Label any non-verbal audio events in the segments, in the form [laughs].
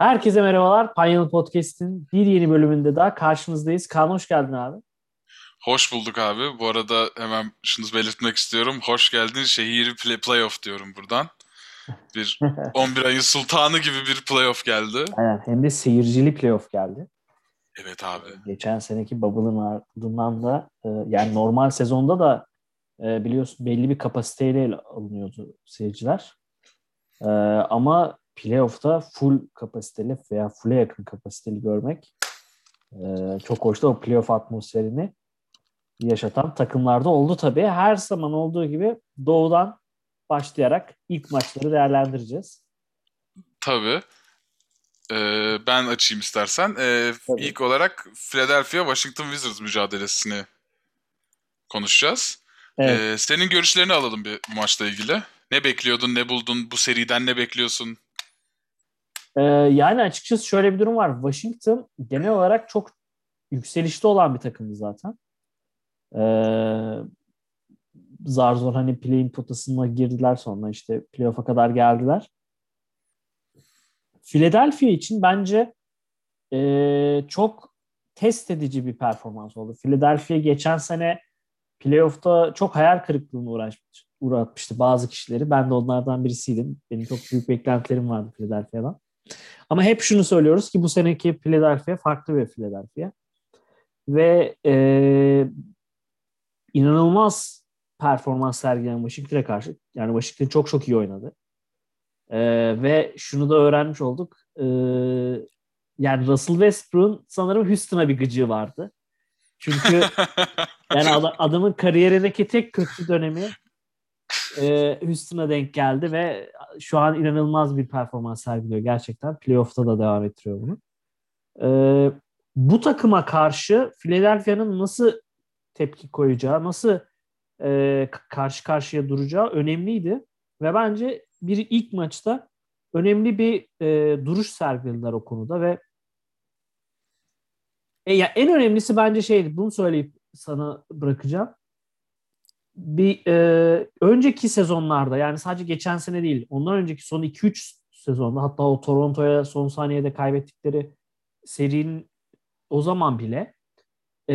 Herkese merhabalar. Panyalı Podcast'in bir yeni bölümünde daha karşınızdayız. Kaan hoş geldin abi. Hoş bulduk abi. Bu arada hemen şunu belirtmek istiyorum. Hoş geldin şehir play playoff diyorum buradan. Bir [laughs] 11 ayın sultanı gibi bir playoff geldi. Aynen. Hem de seyircili playoff geldi. Evet abi. Geçen seneki bubble'ın ardından da e, yani normal sezonda da e, biliyorsun belli bir kapasiteyle alınıyordu seyirciler. E, ama playoff'ta full kapasiteli veya full'e yakın kapasiteli görmek çok hoştu. O playoff atmosferini yaşatan takımlarda oldu tabii. Her zaman olduğu gibi doğudan başlayarak ilk maçları değerlendireceğiz. Tabii. Ee, ben açayım istersen. Ee, ilk olarak Philadelphia Washington Wizards mücadelesini konuşacağız. Evet. Ee, senin görüşlerini alalım bir maçla ilgili. Ne bekliyordun, ne buldun, bu seriden ne bekliyorsun? Ee, yani açıkçası şöyle bir durum var. Washington genel olarak çok yükselişte olan bir takımdı zaten. Ee, zar zor hani play-in potasına girdiler sonra işte playoff'a kadar geldiler. Philadelphia için bence e, çok test edici bir performans oldu. Philadelphia geçen sene playoff'ta çok hayal kırıklığına uğraşmış, uğratmıştı bazı kişileri. Ben de onlardan birisiydim. Benim çok büyük beklentilerim vardı Philadelphia'dan. Ama hep şunu söylüyoruz ki bu seneki Philadelphia farklı bir Philadelphia. Ve e, inanılmaz performans sergileyen Washington'a karşı. Yani Washington çok çok iyi oynadı. E, ve şunu da öğrenmiş olduk. E, yani Russell Westbrook'un sanırım Houston'a bir gıcığı vardı. Çünkü [laughs] yani adamın kariyerindeki tek kötü dönemi e, Houston'a denk geldi ve şu an inanılmaz bir performans sergiliyor gerçekten. Playoff'ta da devam ettiriyor bunu. E, bu takıma karşı Philadelphia'nın nasıl tepki koyacağı, nasıl e, karşı karşıya duracağı önemliydi. Ve bence bir ilk maçta önemli bir e, duruş sergilediler o konuda ve e, ya en önemlisi bence şeydi. Bunu söyleyip sana bırakacağım bir e, önceki sezonlarda yani sadece geçen sene değil ondan önceki son 2-3 sezonda hatta o Toronto'ya son saniyede kaybettikleri serinin o zaman bile e,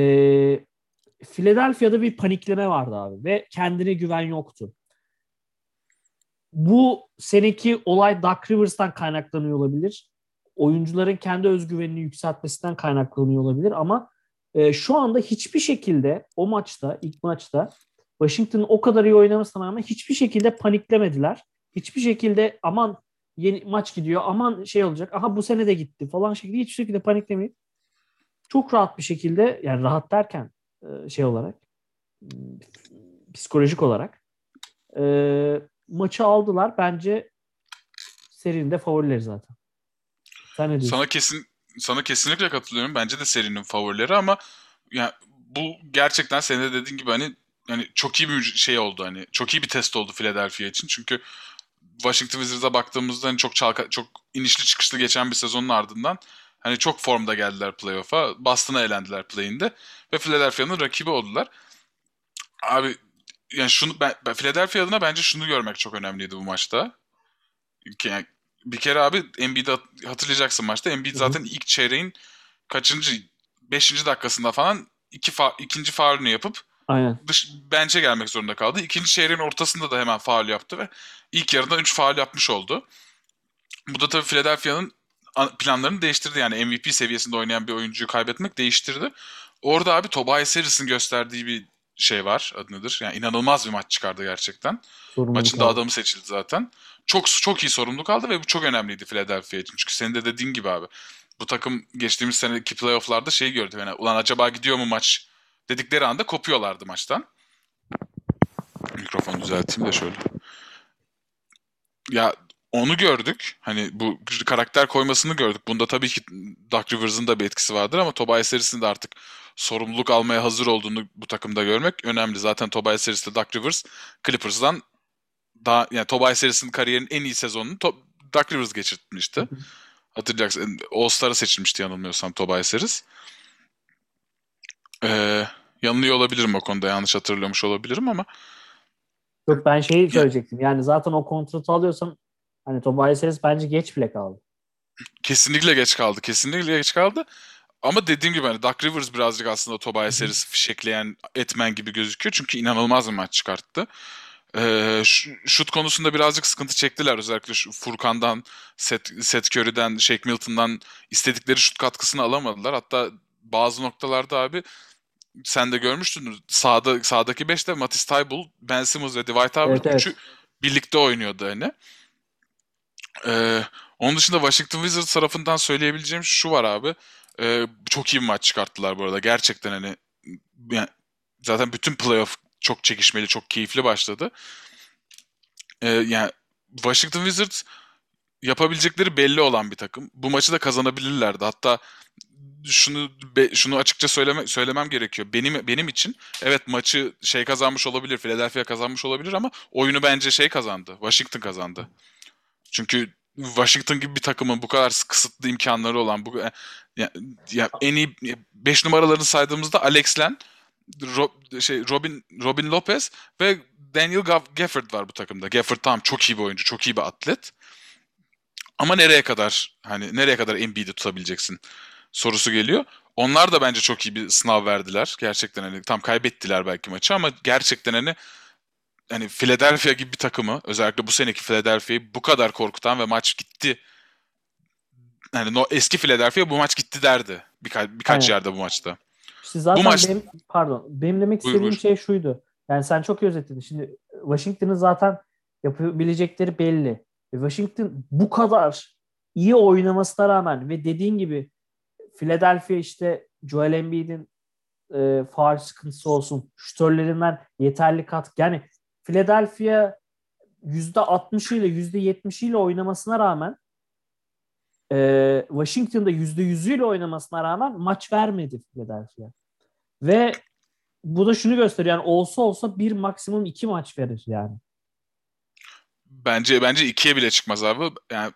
Philadelphia'da bir panikleme vardı abi ve kendine güven yoktu. Bu seneki olay Doug Rivers'tan kaynaklanıyor olabilir. Oyuncuların kendi özgüvenini yükseltmesinden kaynaklanıyor olabilir ama e, şu anda hiçbir şekilde o maçta, ilk maçta Washington'ın o kadar iyi oynamasına rağmen hiçbir şekilde paniklemediler. Hiçbir şekilde aman yeni maç gidiyor, aman şey olacak, aha bu sene de gitti falan şekilde hiçbir şekilde paniklemeyip çok rahat bir şekilde yani rahat derken e, şey olarak psikolojik olarak e, maçı aldılar. Bence serinin de favorileri zaten. Sen ne diyorsun? Sana kesin sana kesinlikle katılıyorum. Bence de serinin favorileri ama yani bu gerçekten senin de dediğin gibi hani hani çok iyi bir şey oldu hani çok iyi bir test oldu Philadelphia için. Çünkü Washington Wizards'a baktığımızda hani çok çalka, çok inişli çıkışlı geçen bir sezonun ardından hani çok formda geldiler playoff'a. Boston'a elendiler play'inde ve Philadelphia'nın rakibi oldular. Abi yani şunu ben, ben Philadelphia adına bence şunu görmek çok önemliydi bu maçta. Yani bir kere abi Embiid'i hatırlayacaksın maçta. Embiid zaten ilk çeyreğin kaçıncı 5. dakikasında falan iki fa, ikinci faulünü yapıp Aynen. Dış bench'e gelmek zorunda kaldı. İkinci çeyreğin ortasında da hemen faal yaptı ve ilk yarıda 3 faal yapmış oldu. Bu da tabii Philadelphia'nın planlarını değiştirdi. Yani MVP seviyesinde oynayan bir oyuncuyu kaybetmek değiştirdi. Orada abi Tobias Harris'in gösterdiği bir şey var. Adı nedir? Yani inanılmaz bir maç çıkardı gerçekten. Sorumluluk Maçın da adamı seçildi zaten. Çok çok iyi sorumluluk aldı ve bu çok önemliydi Philadelphia için. Çünkü senin de dediğin gibi abi. Bu takım geçtiğimiz seneki playofflarda şey gördü. Yani ulan acaba gidiyor mu maç dedikleri anda kopuyorlardı maçtan. Mikrofonu düzelteyim de şöyle. Ya onu gördük. Hani bu karakter koymasını gördük. Bunda tabii ki Doug Rivers'ın da bir etkisi vardır ama Tobias Harris'in de artık sorumluluk almaya hazır olduğunu bu takımda görmek önemli. Zaten Tobias Harris de Doug Rivers Clippers'dan daha yani Tobias Harris'in kariyerinin en iyi sezonunu to- Doug Rivers geçirtmişti. Hatırlayacaksın All-Star'a seçilmişti yanılmıyorsam Tobias Harris. Ee, yanılıyor olabilirim o konuda. Yanlış hatırlamış olabilirim ama. Yok ben şeyi söyleyecektim. Yani zaten o kontratı alıyorsan hani Tobias Harris bence geç bile kaldı. Kesinlikle geç kaldı. Kesinlikle geç kaldı. Ama dediğim gibi hani Duck Rivers birazcık aslında Tobias serisi fişekleyen etmen gibi gözüküyor. Çünkü inanılmaz bir maç çıkarttı. Ee, şut konusunda birazcık sıkıntı çektiler. Özellikle Furkan'dan, Seth, Seth Curry'den, Shake Milton'dan istedikleri şut katkısını alamadılar. Hatta bazı noktalarda abi sen de görmüştün sağda sağdaki 5'te Matisse Tybul, Ben Simmons ve Dwight Howard evet, üçü evet. birlikte oynuyordu hani. Ee, onun dışında Washington Wizards tarafından söyleyebileceğim şu var abi. Ee, çok iyi bir maç çıkarttılar bu arada. Gerçekten hani yani zaten bütün playoff çok çekişmeli, çok keyifli başladı. Ee, yani Washington Wizards yapabilecekleri belli olan bir takım. Bu maçı da kazanabilirlerdi. Hatta şunu be, şunu açıkça söyleme, söylemem gerekiyor. Benim benim için evet maçı şey kazanmış olabilir, Philadelphia kazanmış olabilir ama oyunu bence şey kazandı. Washington kazandı. Çünkü Washington gibi bir takımın bu kadar kısıtlı imkanları olan bu ya, ya en iyi 5 numaralarını saydığımızda Alex Len, Rob, şey Robin Robin Lopez ve Daniel Gafford var bu takımda. Gafford tam çok iyi bir oyuncu, çok iyi bir atlet. Ama nereye kadar hani nereye kadar Embiid'i tutabileceksin sorusu geliyor. Onlar da bence çok iyi bir sınav verdiler. Gerçekten hani tam kaybettiler belki maçı ama gerçekten hani hani Philadelphia gibi bir takımı özellikle bu seneki Philadelphia'yı bu kadar korkutan ve maç gitti. Yani no, eski Philadelphia bu maç gitti derdi. Birka- birkaç Aynen. yerde bu maçta. İşte zaten bu maç... benim, pardon benim demek istediğim buyur, buyur. şey şuydu. Yani sen çok özetledin. Şimdi Washington'ın zaten yapabilecekleri belli. E, Washington bu kadar iyi oynamasına rağmen ve dediğin gibi Philadelphia işte Joel Embiid'in e, faal sıkıntısı olsun, şütörlerinden yeterli kat. Yani Philadelphia %60 ile %70 ile oynamasına rağmen e, Washington'da %100 ile oynamasına rağmen maç vermedi Philadelphia. Ve bu da şunu gösteriyor. Yani olsa olsa bir maksimum iki maç verir yani. Bence bence ikiye bile çıkmaz abi. Yani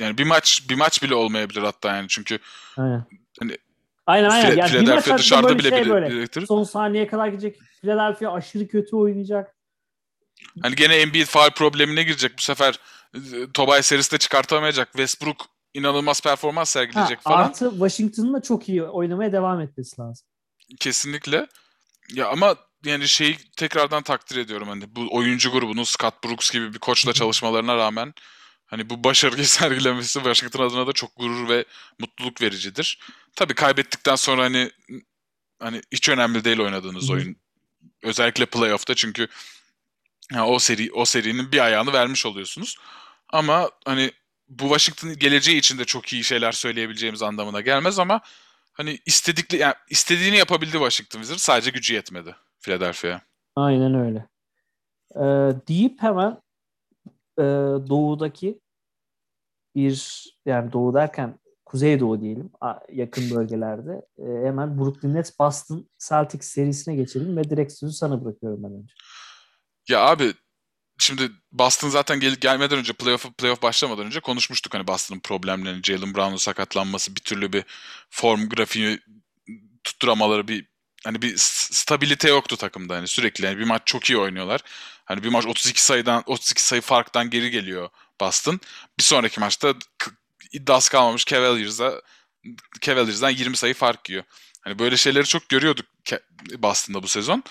yani bir maç bir maç bile olmayabilir hatta yani çünkü Aynen. Hani Aynen aynen. Yani Philadelphia dışarıda bile şey böyle. Bilir. Son saniyeye kadar gidecek. Philadelphia aşırı kötü oynayacak. Hani gene Embiid faal problemine girecek bu sefer. E, Tobay serisi de çıkartamayacak. Westbrook inanılmaz performans sergileyecek ha, falan. Artı Washington'ın da çok iyi oynamaya devam etmesi lazım. Kesinlikle. Ya ama yani şeyi tekrardan takdir ediyorum hani bu oyuncu grubunun Scott Brooks gibi bir koçla çalışmalarına rağmen hani bu başarıyı [laughs] sergilemesi Washington adına da çok gurur ve mutluluk vericidir. Tabii kaybettikten sonra hani hani hiç önemli değil oynadığınız oyun. Özellikle playoff'ta çünkü yani o seri o serinin bir ayağını vermiş oluyorsunuz. Ama hani bu Washington geleceği için de çok iyi şeyler söyleyebileceğimiz anlamına gelmez ama hani istedikli yani istediğini yapabildi Washington Wizards sadece gücü yetmedi Philadelphia'ya. Aynen öyle. Ee, deyip hemen e, doğudaki bir yani doğu derken Kuzey Doğu diyelim yakın bölgelerde. E, hemen Brooklyn Nets Boston Celtics serisine geçelim ve direkt sözü sana bırakıyorum ben önce. Ya abi şimdi Boston zaten gel gelmeden önce playoff playoff başlamadan önce konuşmuştuk hani Boston'ın problemlerini, Jalen Brown'un sakatlanması, bir türlü bir form grafiği tutturamaları bir hani bir stabilite yoktu takımda hani sürekli yani bir maç çok iyi oynuyorlar. Hani bir maç 32 sayıdan 32 sayı farktan geri geliyor Boston. Bir sonraki maçta iddiası kalmamış Cavaliers'a Cavaliers'dan 20 sayı fark yiyor. Hani böyle şeyleri çok görüyorduk Boston'da bu sezon.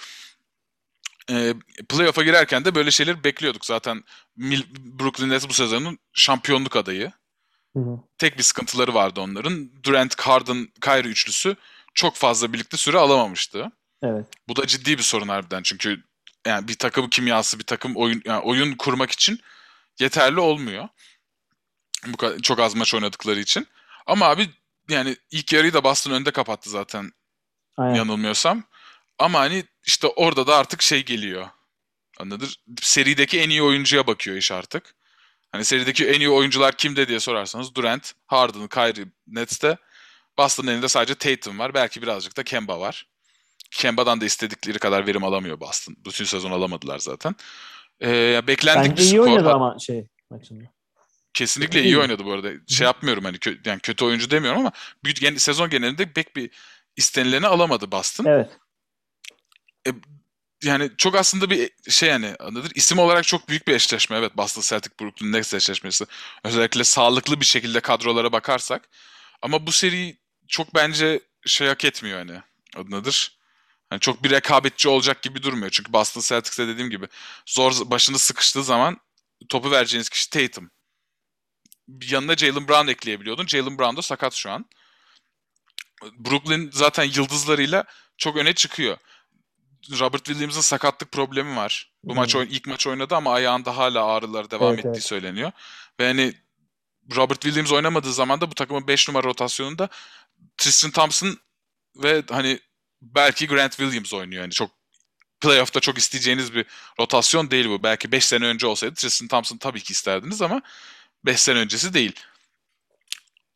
E, playoff'a girerken de böyle şeyleri bekliyorduk. Zaten Brooklyn Nets bu sezonun şampiyonluk adayı. Hı hı. Tek bir sıkıntıları vardı onların. Durant, Harden, Kyrie üçlüsü çok fazla birlikte süre alamamıştı. Evet. Bu da ciddi bir sorun harbiden çünkü yani bir takım kimyası, bir takım oyun yani oyun kurmak için yeterli olmuyor. Bu kadar, çok az maç oynadıkları için. Ama abi yani ilk yarıyı da Boston önde kapattı zaten. Aynen. Yanılmıyorsam. Ama hani işte orada da artık şey geliyor. Anladın? Serideki en iyi oyuncuya bakıyor iş artık. Hani serideki en iyi oyuncular kimde diye sorarsanız Durant, Harden, Kyrie Nets'te. Boston'ın elinde sadece Tatum var. Belki birazcık da Kemba var. Kemba'dan da istedikleri kadar verim alamıyor Boston. Bütün sezon alamadılar zaten. Ee, beklendik Bence bir skor. iyi oynadı ama şey maçında. Kesinlikle iyi, iyi oynadı bu arada. Şey yapmıyorum hani kö- yani kötü oyuncu demiyorum ama büyük gen- sezon genelinde pek bir istenileni alamadı Boston. Evet. E, yani çok aslında bir şey yani anladın isim olarak çok büyük bir eşleşme evet Boston Celtic Brooklyn Nets eşleşmesi özellikle sağlıklı bir şekilde kadrolara bakarsak ama bu seri çok bence şey hak etmiyor hani adınadır. Yani çok bir rekabetçi olacak gibi durmuyor. Çünkü Boston Celtics'te dediğim gibi zor başını sıkıştığı zaman topu vereceğiniz kişi Tatum. Yanına Jalen Brown ekleyebiliyordun. Jalen Brown da sakat şu an. Brooklyn zaten yıldızlarıyla çok öne çıkıyor. Robert Williams'ın sakatlık problemi var. Bu hmm. maç ilk maç oynadı ama ayağında hala ağrıları devam evet, ettiği evet. söyleniyor. Ve hani Robert Williams oynamadığı zaman da bu takımın 5 numara rotasyonunda Tristan Thompson ve hani belki Grant Williams oynuyor. Yani çok playoff'ta çok isteyeceğiniz bir rotasyon değil bu. Belki 5 sene önce olsaydı Tristan Thompson tabii ki isterdiniz ama 5 sene öncesi değil.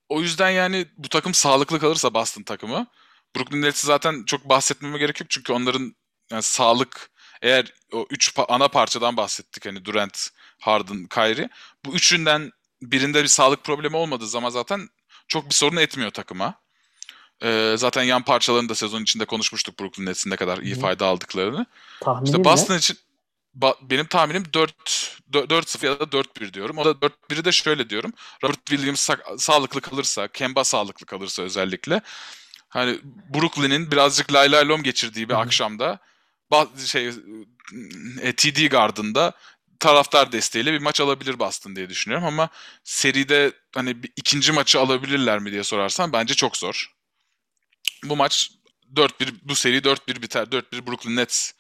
O yüzden yani bu takım sağlıklı kalırsa Boston takımı Brooklyn Nets'i zaten çok bahsetmeme gerek yok çünkü onların yani sağlık eğer o üç ana parçadan bahsettik hani Durant, Harden, Kyrie. Bu üçünden birinde bir sağlık problemi olmadığı zaman zaten çok bir sorun etmiyor takıma. Ee, zaten yan parçalarını da sezon içinde konuşmuştuk Brooklyn Nets'in ne kadar iyi Hı. fayda aldıklarını. Tahminin işte Boston ne? için ba, benim tahminim 4 4-0 ya da 4-1 diyorum. O da 4-1'i de şöyle diyorum. Robert Williams sa- sağlıklı kalırsa, Kemba sağlıklı kalırsa özellikle hani Brooklyn'in birazcık lay lay lom geçirdiği bir Hı. akşamda şey e, TD Garden'da taraftar desteğiyle bir maç alabilir Boston diye düşünüyorum ama seride hani bir ikinci maçı alabilirler mi diye sorarsan bence çok zor. Bu maç 4-1 bu seri 4-1 biter. 4-1 Brooklyn Nets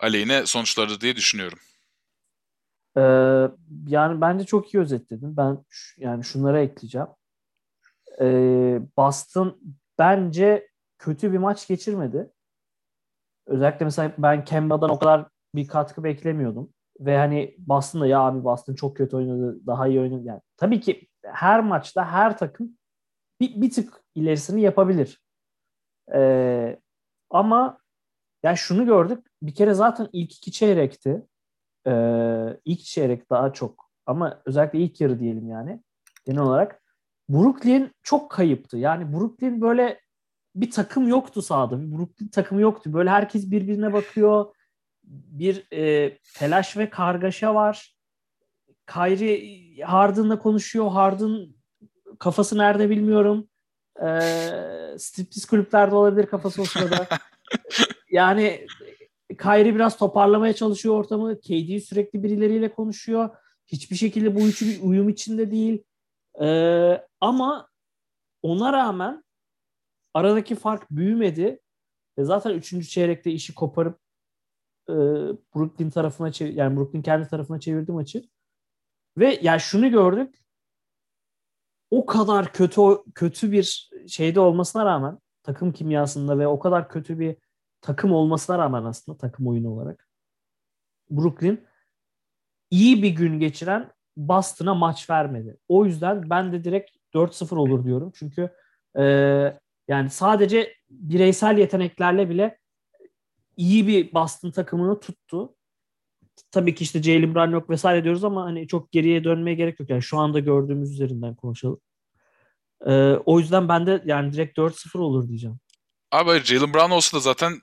aleyhine sonuçları diye düşünüyorum. Ee, yani bence çok iyi özetledin. Ben yani şunlara ekleyeceğim. Ee, Boston bence kötü bir maç geçirmedi. Özellikle mesela ben Kemba'dan o kadar bir katkı beklemiyordum. Ve hani Boston da ya abi Boston çok kötü oynadı, daha iyi oynadı. Yani tabii ki her maçta her takım bir, bir tık ilerisini yapabilir. Ee, ama ya şunu gördük. Bir kere zaten ilk iki çeyrekti. Ee, ilk çeyrek daha çok. Ama özellikle ilk yarı diyelim yani. Genel olarak. Brooklyn çok kayıptı. Yani Brooklyn böyle bir takım yoktu sahada. Bir Brooklyn takımı yoktu. Böyle herkes birbirine bakıyor. Bir e, telaş ve kargaşa var. Kyrie Harden'la konuşuyor. Harden kafası nerede bilmiyorum. Ee, striptiz kulüplerde olabilir kafası o sırada. [laughs] yani Kyrie biraz toparlamaya çalışıyor ortamı. KD sürekli birileriyle konuşuyor. Hiçbir şekilde bu üçü bir uyum içinde değil. Ee, ama ona rağmen aradaki fark büyümedi. Ve zaten üçüncü çeyrekte işi koparıp e, Brooklyn tarafına çevir, yani Brooklyn kendi tarafına çevirdi maçı. Ve yani şunu gördük. O kadar kötü kötü bir şeyde olmasına rağmen takım kimyasında ve o kadar kötü bir takım olmasına rağmen aslında takım oyunu olarak Brooklyn iyi bir gün geçiren Boston'a maç vermedi. O yüzden ben de direkt 4-0 olur diyorum. Çünkü e, yani sadece bireysel yeteneklerle bile iyi bir Boston takımını tuttu. Tabii ki işte Jalen Brown yok vesaire diyoruz ama hani çok geriye dönmeye gerek yok. Yani şu anda gördüğümüz üzerinden konuşalım. Ee, o yüzden ben de yani direkt 4-0 olur diyeceğim. Abi Jalen Brown olsa da zaten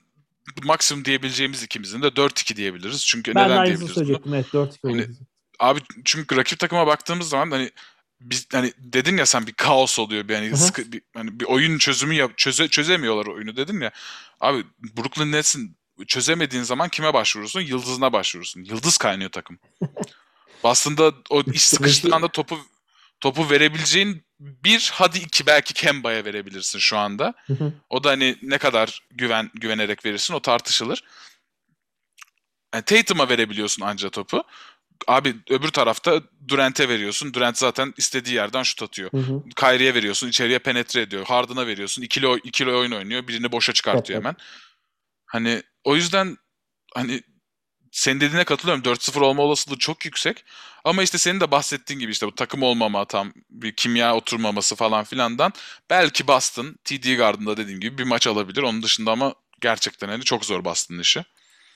maksimum diyebileceğimiz ikimizin de 4-2 diyebiliriz. Çünkü ben neden diyebiliriz söyleyecektim. Bunu? Evet 4-2 hani, Abi çünkü rakip takıma baktığımız zaman hani biz hani dedin ya sen bir kaos oluyor bir hani sıkı, bir, hani bir oyun çözümü yap çöze, çözemiyorlar oyunu dedin ya. Abi Brooklyn Nets'in çözemediğin zaman kime başvurursun? Yıldızına başvurursun. Yıldız kaynıyor takım. [laughs] Aslında o iş sıkıştığı anda topu topu verebileceğin bir hadi iki belki Kemba'ya verebilirsin şu anda. o da hani ne kadar güven güvenerek verirsin o tartışılır. Yani Tatum'a verebiliyorsun anca topu. Abi öbür tarafta Durant'e veriyorsun. Durant zaten istediği yerden şut atıyor. Kyrie'ye veriyorsun. içeriye penetre ediyor. Harden'a veriyorsun. İkili, ikili oyun oynuyor. Birini boşa çıkartıyor hemen. Hani o yüzden hani senin dediğine katılıyorum. 4-0 olma olasılığı çok yüksek. Ama işte senin de bahsettiğin gibi işte bu takım olmama tam bir kimya oturmaması falan filandan belki Boston TD Garden'da dediğim gibi bir maç alabilir. Onun dışında ama gerçekten hani çok zor Boston'ın işi.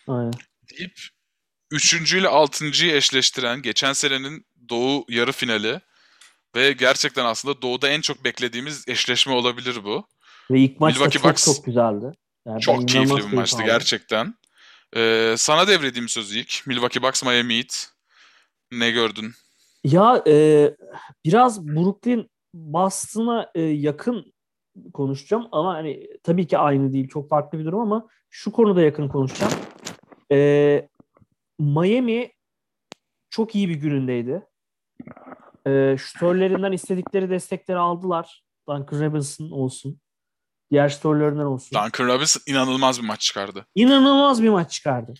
Aynen. Deyip üçüncü ile altıncıyı eşleştiren geçen senenin Doğu yarı finali ve gerçekten aslında Doğu'da en çok beklediğimiz eşleşme olabilir bu. Ve ilk maç da çok Bucks, çok güzeldi. Yani çok keyifli bir maçtı aldım. gerçekten. Ee, sana devredeyim sözü ilk. Milwaukee Bucks Miami Heat. Ne gördün? Ya e, biraz Brooklyn Boston'a e, yakın konuşacağım ama hani tabii ki aynı değil. Çok farklı bir durum ama şu konuda yakın konuşacağım. E, Miami çok iyi bir günündeydi. E, şutörlerinden istedikleri destekleri aldılar. Duncan Robinson olsun. Diğer şutörlerinden olsun. Duncan Robinson inanılmaz bir maç çıkardı. İnanılmaz bir maç çıkardı.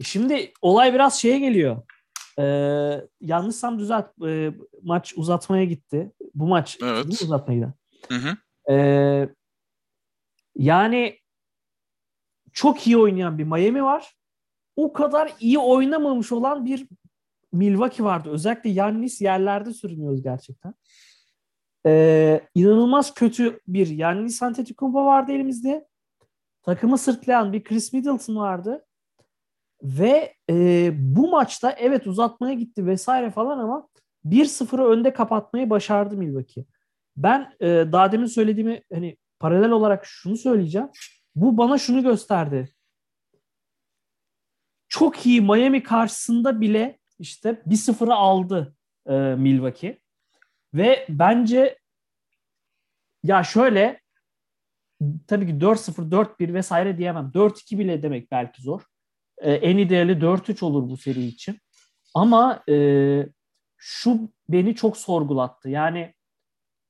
E, şimdi olay biraz şeye geliyor. Ee, yanlışsam düzelt. E, maç uzatmaya gitti. Bu maç evet. uzatmaya giden. Hı hı. Ee, yani çok iyi oynayan bir Miami var. O kadar iyi oynamamış olan bir Milwaukee vardı. Özellikle Yannis yerlerde sürünüyoruz gerçekten. Ee, inanılmaz kötü bir Yannis Antetokounmpo vardı elimizde. Takımı sırtlayan bir Chris Middleton vardı. Ve e, bu maçta evet uzatmaya gitti vesaire falan ama 1-0'ı önde kapatmayı başardı Milwaukee. Ben e, daha demin söylediğimi hani paralel olarak şunu söyleyeceğim. Bu bana şunu gösterdi. Çok iyi Miami karşısında bile işte 1-0'ı aldı e, Milwaukee. Ve bence ya şöyle tabii ki 4-0, 4-1 vesaire diyemem. 4-2 bile demek belki zor. E, en ideali 4-3 olur bu seri için. Ama e, şu beni çok sorgulattı. Yani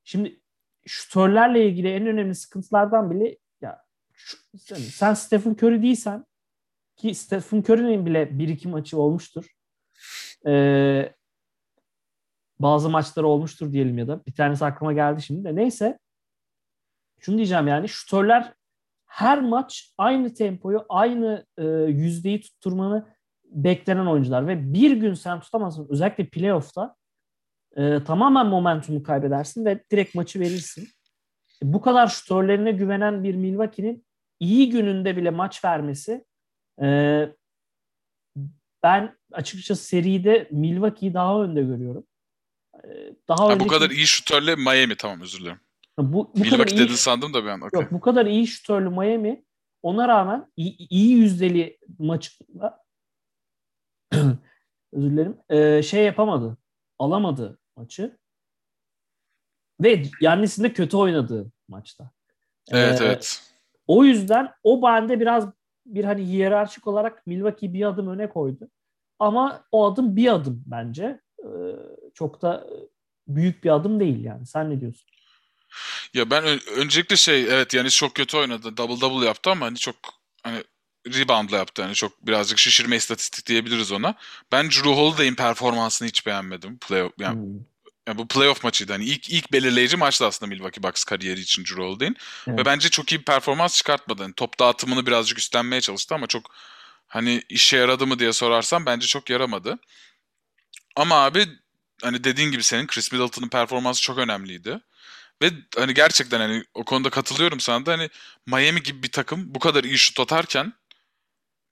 şimdi şutörlerle ilgili en önemli sıkıntılardan bile ya şu, sen Stephen Curry değilsen ki Stephen Curry'nin bile bir iki maçı olmuştur. Ee, bazı maçları olmuştur diyelim ya da bir tanesi aklıma geldi şimdi de neyse şunu diyeceğim yani şutörler her maç aynı tempoyu, aynı e, yüzdeyi tutturmanı beklenen oyuncular ve bir gün sen tutamazsın özellikle playoff'ta e, tamamen momentumu kaybedersin ve direkt maçı verirsin. E, bu kadar şutörlerine güvenen bir Milwaukee'nin iyi gününde bile maç vermesi e, ben açıkçası seride Milwaukee'yi daha önde görüyorum. E, daha ha, önceki... Bu kadar iyi şutörle Miami tamam özür dilerim. Bu, bu Milwaukee dedin sandım da bir an. Okay. Yok bu kadar iyi şutörlü Miami ona rağmen iyi, iyi yüzdeli maçında [clears throat] özür dilerim e, şey yapamadı. Alamadı maçı. Ve Yannis'in de kötü oynadığı maçta. Evet ee, evet. O yüzden o bende biraz bir hani hiyerarşik olarak Milwaukee bir adım öne koydu. Ama o adım bir adım bence. Ee, çok da büyük bir adım değil yani. Sen ne diyorsun? Ya ben öncelikle şey evet yani çok kötü oynadı. Double double yaptı ama hani çok hani reboundla yaptı. Hani çok birazcık şişirme istatistik diyebiliriz ona. Ben Drew Holiday'in performansını hiç beğenmedim. Play yani, hmm. yani bu playoff maçıydı. Hani ilk ilk belirleyici maçtı aslında Milwaukee Bucks kariyeri için Drew Holiday'in. Evet. Ve bence çok iyi bir performans çıkartmadı. Yani top dağıtımını birazcık üstlenmeye çalıştı ama çok hani işe yaradı mı diye sorarsam bence çok yaramadı. Ama abi hani dediğin gibi senin Chris Middleton'ın performansı çok önemliydi. Ve hani gerçekten hani o konuda katılıyorum sana da hani Miami gibi bir takım bu kadar iyi şut atarken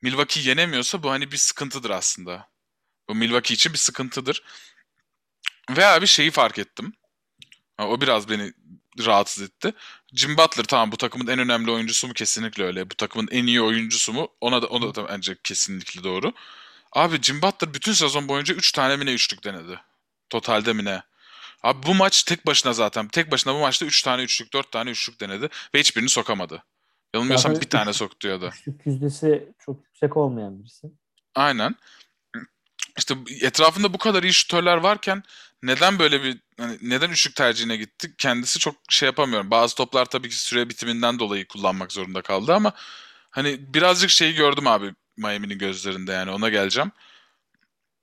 Milwaukee yenemiyorsa bu hani bir sıkıntıdır aslında. Bu Milwaukee için bir sıkıntıdır. Ve abi şeyi fark ettim. O biraz beni rahatsız etti. Jim Butler tamam bu takımın en önemli oyuncusu mu kesinlikle öyle. Bu takımın en iyi oyuncusu mu? Ona da ona da bence kesinlikle doğru. Abi Jim Butler bütün sezon boyunca 3 tane mi ne üçlük denedi. Totalde mi ne? Abi bu maç tek başına zaten. Tek başına bu maçta 3 tane üçlük, 4 tane üçlük denedi ve hiçbirini sokamadı. Yanılmıyorsam bir tane soktu ya da. Üçlük yüzdesi çok yüksek olmayan birisi. Aynen. İşte etrafında bu kadar iyi şutörler varken neden böyle bir hani neden üçlük tercihine gitti? Kendisi çok şey yapamıyorum. Bazı toplar tabii ki süre bitiminden dolayı kullanmak zorunda kaldı ama hani birazcık şeyi gördüm abi Miami'nin gözlerinde yani ona geleceğim.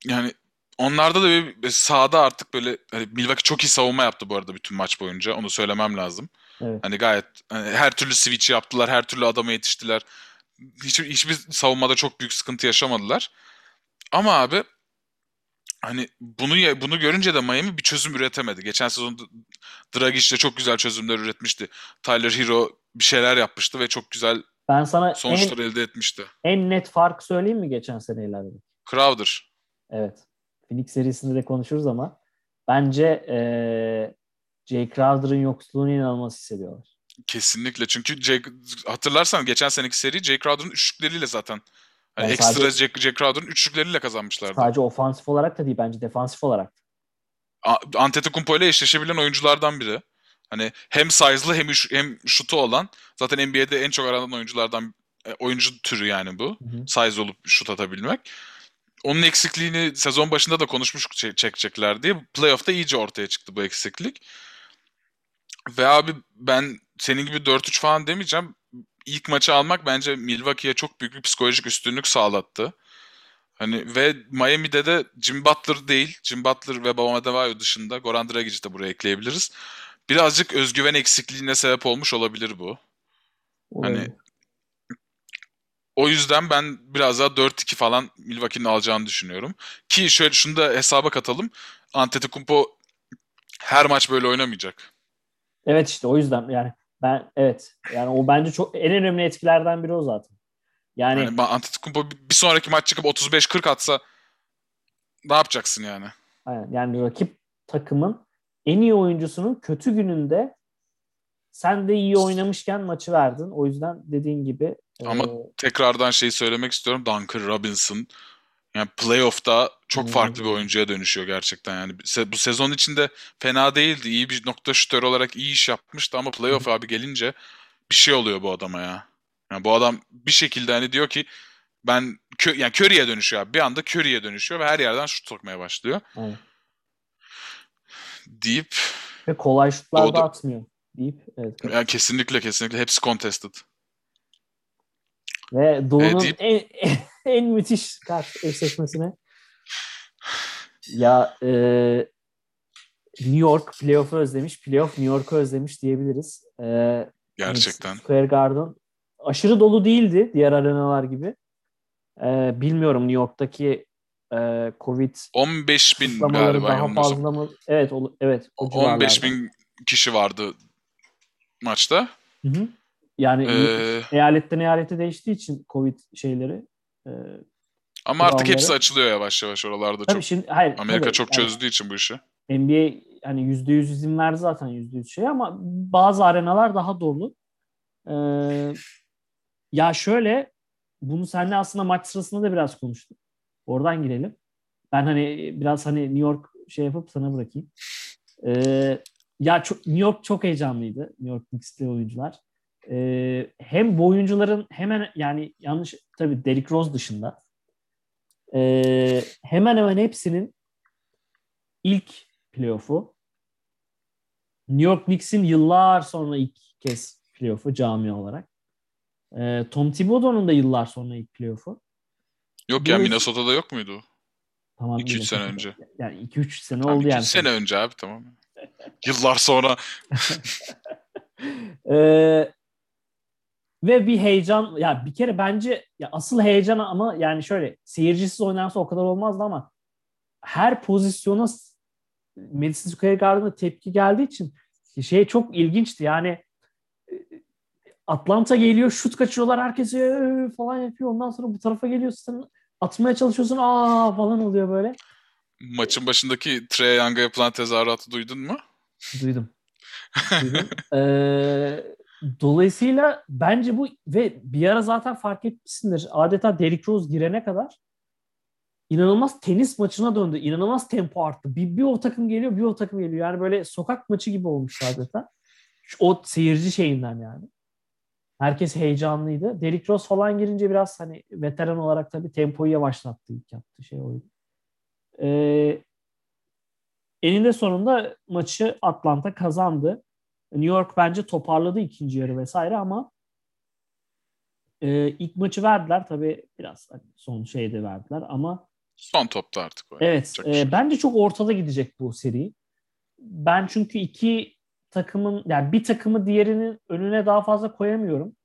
Yani Onlarda da bir sahada artık böyle hani Milwaukee çok iyi savunma yaptı bu arada bütün maç boyunca. Onu söylemem lazım. Evet. Hani gayet hani her türlü switch yaptılar, her türlü adama yetiştiler. Hiç, hiçbir savunmada çok büyük sıkıntı yaşamadılar. Ama abi hani bunu bunu görünce de Miami bir çözüm üretemedi. Geçen sezon Dragic de çok güzel çözümler üretmişti. Tyler Hero bir şeyler yapmıştı ve çok güzel ben sana sonuçlar en, elde etmişti. En net fark söyleyeyim mi geçen seneyle? Crowder. Evet. Phoenix serisinde de konuşuruz ama bence e, Jay Crowder'ın yoksulluğunu inanılmaz hissediyorlar. Kesinlikle çünkü Jay, hatırlarsan geçen seneki seri Jay Crowder'ın üçlükleriyle zaten Hani yani ekstra sadece, Jack, Jack Crowder'ın üçlükleriyle kazanmışlardı. Sadece ofansif olarak da değil bence defansif olarak. Antetokounmpo ile eşleşebilen oyunculardan biri. Hani hem size'lı hem hem şutu olan zaten NBA'de en çok aranan oyunculardan e, oyuncu türü yani bu. Hı hı. Size olup şut atabilmek. Onun eksikliğini sezon başında da konuşmuş çekecekler diye. Playoff'ta iyice ortaya çıktı bu eksiklik. Ve abi ben senin gibi 4-3 falan demeyeceğim. İlk maçı almak bence Milwaukee'ye çok büyük bir psikolojik üstünlük sağlattı. Hani ve Miami'de de Jim Butler değil, Jim Butler ve Bam Adebayo dışında Goran Dragic'i de buraya ekleyebiliriz. Birazcık özgüven eksikliğine sebep olmuş olabilir bu. Olabilir. Hani o yüzden ben biraz daha 4-2 falan Milwaukee'nin alacağını düşünüyorum. Ki şöyle şunu da hesaba katalım. Antetokounmpo her maç böyle oynamayacak. Evet işte o yüzden yani ben evet yani o bence çok en önemli etkilerden biri o zaten. Yani, yani Antetokounmpo bir sonraki maç çıkıp 35-40 atsa ne yapacaksın yani? Aynen. Yani rakip takımın en iyi oyuncusunun kötü gününde sen de iyi oynamışken maçı verdin. O yüzden dediğin gibi ama e... tekrardan şeyi söylemek istiyorum. Duncan Robinson yani playoff'ta çok hmm. farklı bir oyuncuya dönüşüyor gerçekten yani. Bu sezon içinde fena değildi. İyi bir nokta şütör olarak iyi iş yapmıştı ama playoff hmm. abi gelince bir şey oluyor bu adama ya. Yani bu adam bir şekilde hani diyor ki ben kö yani Curry'e dönüşüyor abi. Bir anda Curry'e dönüşüyor ve her yerden şut sokmaya başlıyor. Hmm. Deyip ve kolay şutlar da atmıyor deyip evet. Yani kesinlikle kesinlikle hepsi contested. Ve Doğu'nun evet, en, en, [laughs] en müthiş kart eşleşmesine ya e, New York playoff'u özlemiş, playoff New York'u özlemiş diyebiliriz. E, Gerçekten. Square Garden aşırı dolu değildi diğer arenalar gibi. E, bilmiyorum New York'taki e, Covid 15 bin galiba daha fazla mı? Evet, o, evet. O 15 bin kişi vardı maçta. Hı hı. Yani ee, eyaletten eyalete değiştiği için Covid şeyleri. E, ama artık hepsi açılıyor yavaş yavaş oralarda tabii çok. Şimdi, hayır, Amerika tabii, çok çözdüğü yani, için bu işi. NBA hani yüzde yüz izin verdi zaten yüzde yüz şey ama bazı arenalar daha dolu. Ee, ya şöyle bunu seninle aslında maç sırasında da biraz konuştuk. Oradan girelim. Ben hani biraz hani New York şey yapıp sana bırakayım. Ee, ya çok, New York çok heyecanlıydı. New York Knicks'li oyuncular. Ee, hem bu oyuncuların hemen yani yanlış tabii Derrick Rose dışında e, hemen hemen hepsinin ilk playoff'u New York Knicks'in yıllar sonra ilk kez playoff'u cami olarak. E, Tom Thibodeau'nun da yıllar sonra ilk playoff'u. Yok Bu ya Minnesota'da yok muydu? Tamam. 2-3 sene önce. Yani 2-3 sene tamam, oldu yani. 2 sene önce abi tamam. Yıllar sonra. [laughs] ee, ve bir heyecan ya bir kere bence ya asıl heyecan ama yani şöyle seyircisiz oynarsa o kadar olmazdı ama her pozisyona Madison Square Garden'da tepki geldiği için şey çok ilginçti. Yani Atlanta geliyor, şut kaçırıyorlar, herkese falan yapıyor. Ondan sonra bu tarafa geliyorsun, atmaya çalışıyorsun, aa falan oluyor böyle. Maçın başındaki Trey Young'a yapılan tezahüratı duydun mu? Duydum. [laughs] Duydum. ee, dolayısıyla bence bu ve bir ara zaten fark etmişsindir. Adeta Derrick Rose girene kadar inanılmaz tenis maçına döndü. İnanılmaz tempo arttı. Bir, bir o takım geliyor, bir o takım geliyor. Yani böyle sokak maçı gibi olmuş adeta. O seyirci şeyinden yani. Herkes heyecanlıydı. Derrick Rose falan girince biraz hani veteran olarak tabii tempoyu yavaşlattı ilk yaptığı şey oydu. Ee, eninde sonunda maçı Atlanta kazandı. New York bence toparladı ikinci yarı vesaire ama e, ilk maçı verdiler tabii biraz hani son şeyde verdiler ama son topta artık. Evet. E, şey. bence çok ortada gidecek bu seri. Ben çünkü iki takımın yani bir takımı diğerinin önüne daha fazla koyamıyorum.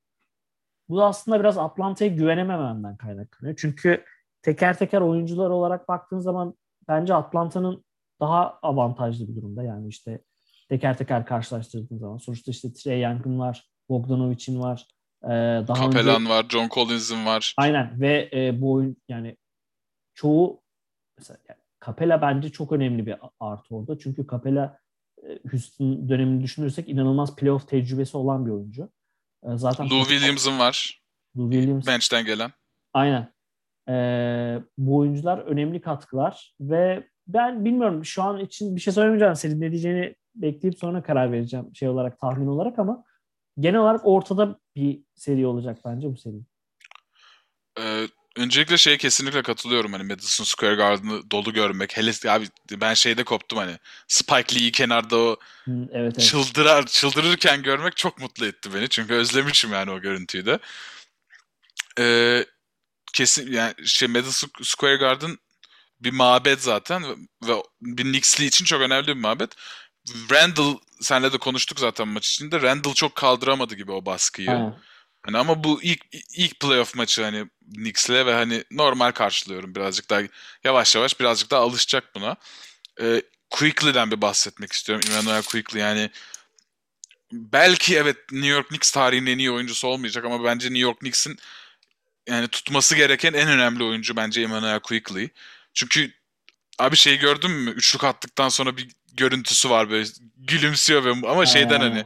Bu da aslında biraz Atlanta'ya güvenemememden kaynaklanıyor. Çünkü teker teker oyuncular olarak baktığın zaman bence Atlanta'nın daha avantajlı bir durumda. Yani işte teker teker karşılaştırdığın zaman. Sonuçta işte Trey Young'ın var, Bogdanovic'in var. Ee, daha Kapelan önce... var, John Collins'in var. Aynen ve e, bu oyun yani çoğu mesela yani Capela bence çok önemli bir artı orada. Çünkü Capela e, Houston dönemini düşünürsek inanılmaz playoff tecrübesi olan bir oyuncu. E, zaten Lou Williams'ın var. Lou Williams. Bench'ten gelen. Aynen. E, bu oyuncular önemli katkılar ve ben bilmiyorum şu an için bir şey söylemeyeceğim. Senin ne diyeceğini bekleyip sonra karar vereceğim şey olarak tahmin olarak ama genel olarak ortada bir seri olacak bence bu seri. Ee, öncelikle şeye kesinlikle katılıyorum hani Madison Square Garden'ı dolu görmek. Hele abi ben şeyde koptum hani Spike Lee'yi kenarda o evet, evet. çıldırar çıldırırken görmek çok mutlu etti beni. Çünkü özlemişim yani o görüntüyü de. Ee, kesin yani şey Madison Square Garden bir mabet zaten ve bir Knicks'li için çok önemli bir mabet. Randall senle de konuştuk zaten maç içinde. Randall çok kaldıramadı gibi o baskıyı. Ha. Hani ama bu ilk ilk playoff maçı hani Knicks'le ve hani normal karşılıyorum birazcık daha yavaş yavaş birazcık daha alışacak buna. Ee, Quickly'den bir bahsetmek istiyorum. Emmanuel Quickly yani belki evet New York Knicks tarihinin en iyi oyuncusu olmayacak ama bence New York Knicks'in yani tutması gereken en önemli oyuncu bence Emmanuel Quickly. Çünkü abi şeyi gördün mü? Üçlük attıktan sonra bir görüntüsü var böyle gülümsüyor ve ama şeyden hani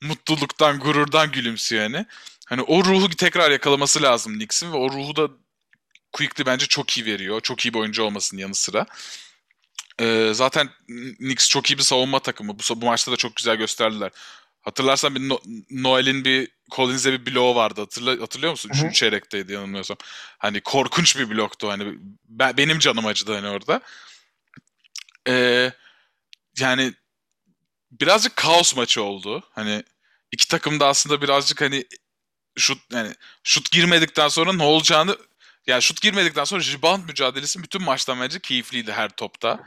mutluluktan, gururdan gülümsüyor yani. Hani o ruhu tekrar yakalaması lazım Knicks'in ve o ruhu da Quickly bence çok iyi veriyor. Çok iyi bir oyuncu olmasının yanı sıra. Ee, zaten Knicks çok iyi bir savunma takımı. Bu, bu maçta da çok güzel gösterdiler. Hatırlarsan bir no- Noel'in bir Collins'e bir bloğu vardı. Hatırla, hatırlıyor musun? Üçüncü çeyrekteydi yanılmıyorsam. Hani korkunç bir bloktu. Hani ben, benim canım acıdı hani orada. Ee, yani birazcık kaos maçı oldu. Hani iki takım da aslında birazcık hani şut yani şut girmedikten sonra ne olacağını yani şut girmedikten sonra rebound mücadelesi bütün maçtan bence keyifliydi her topta.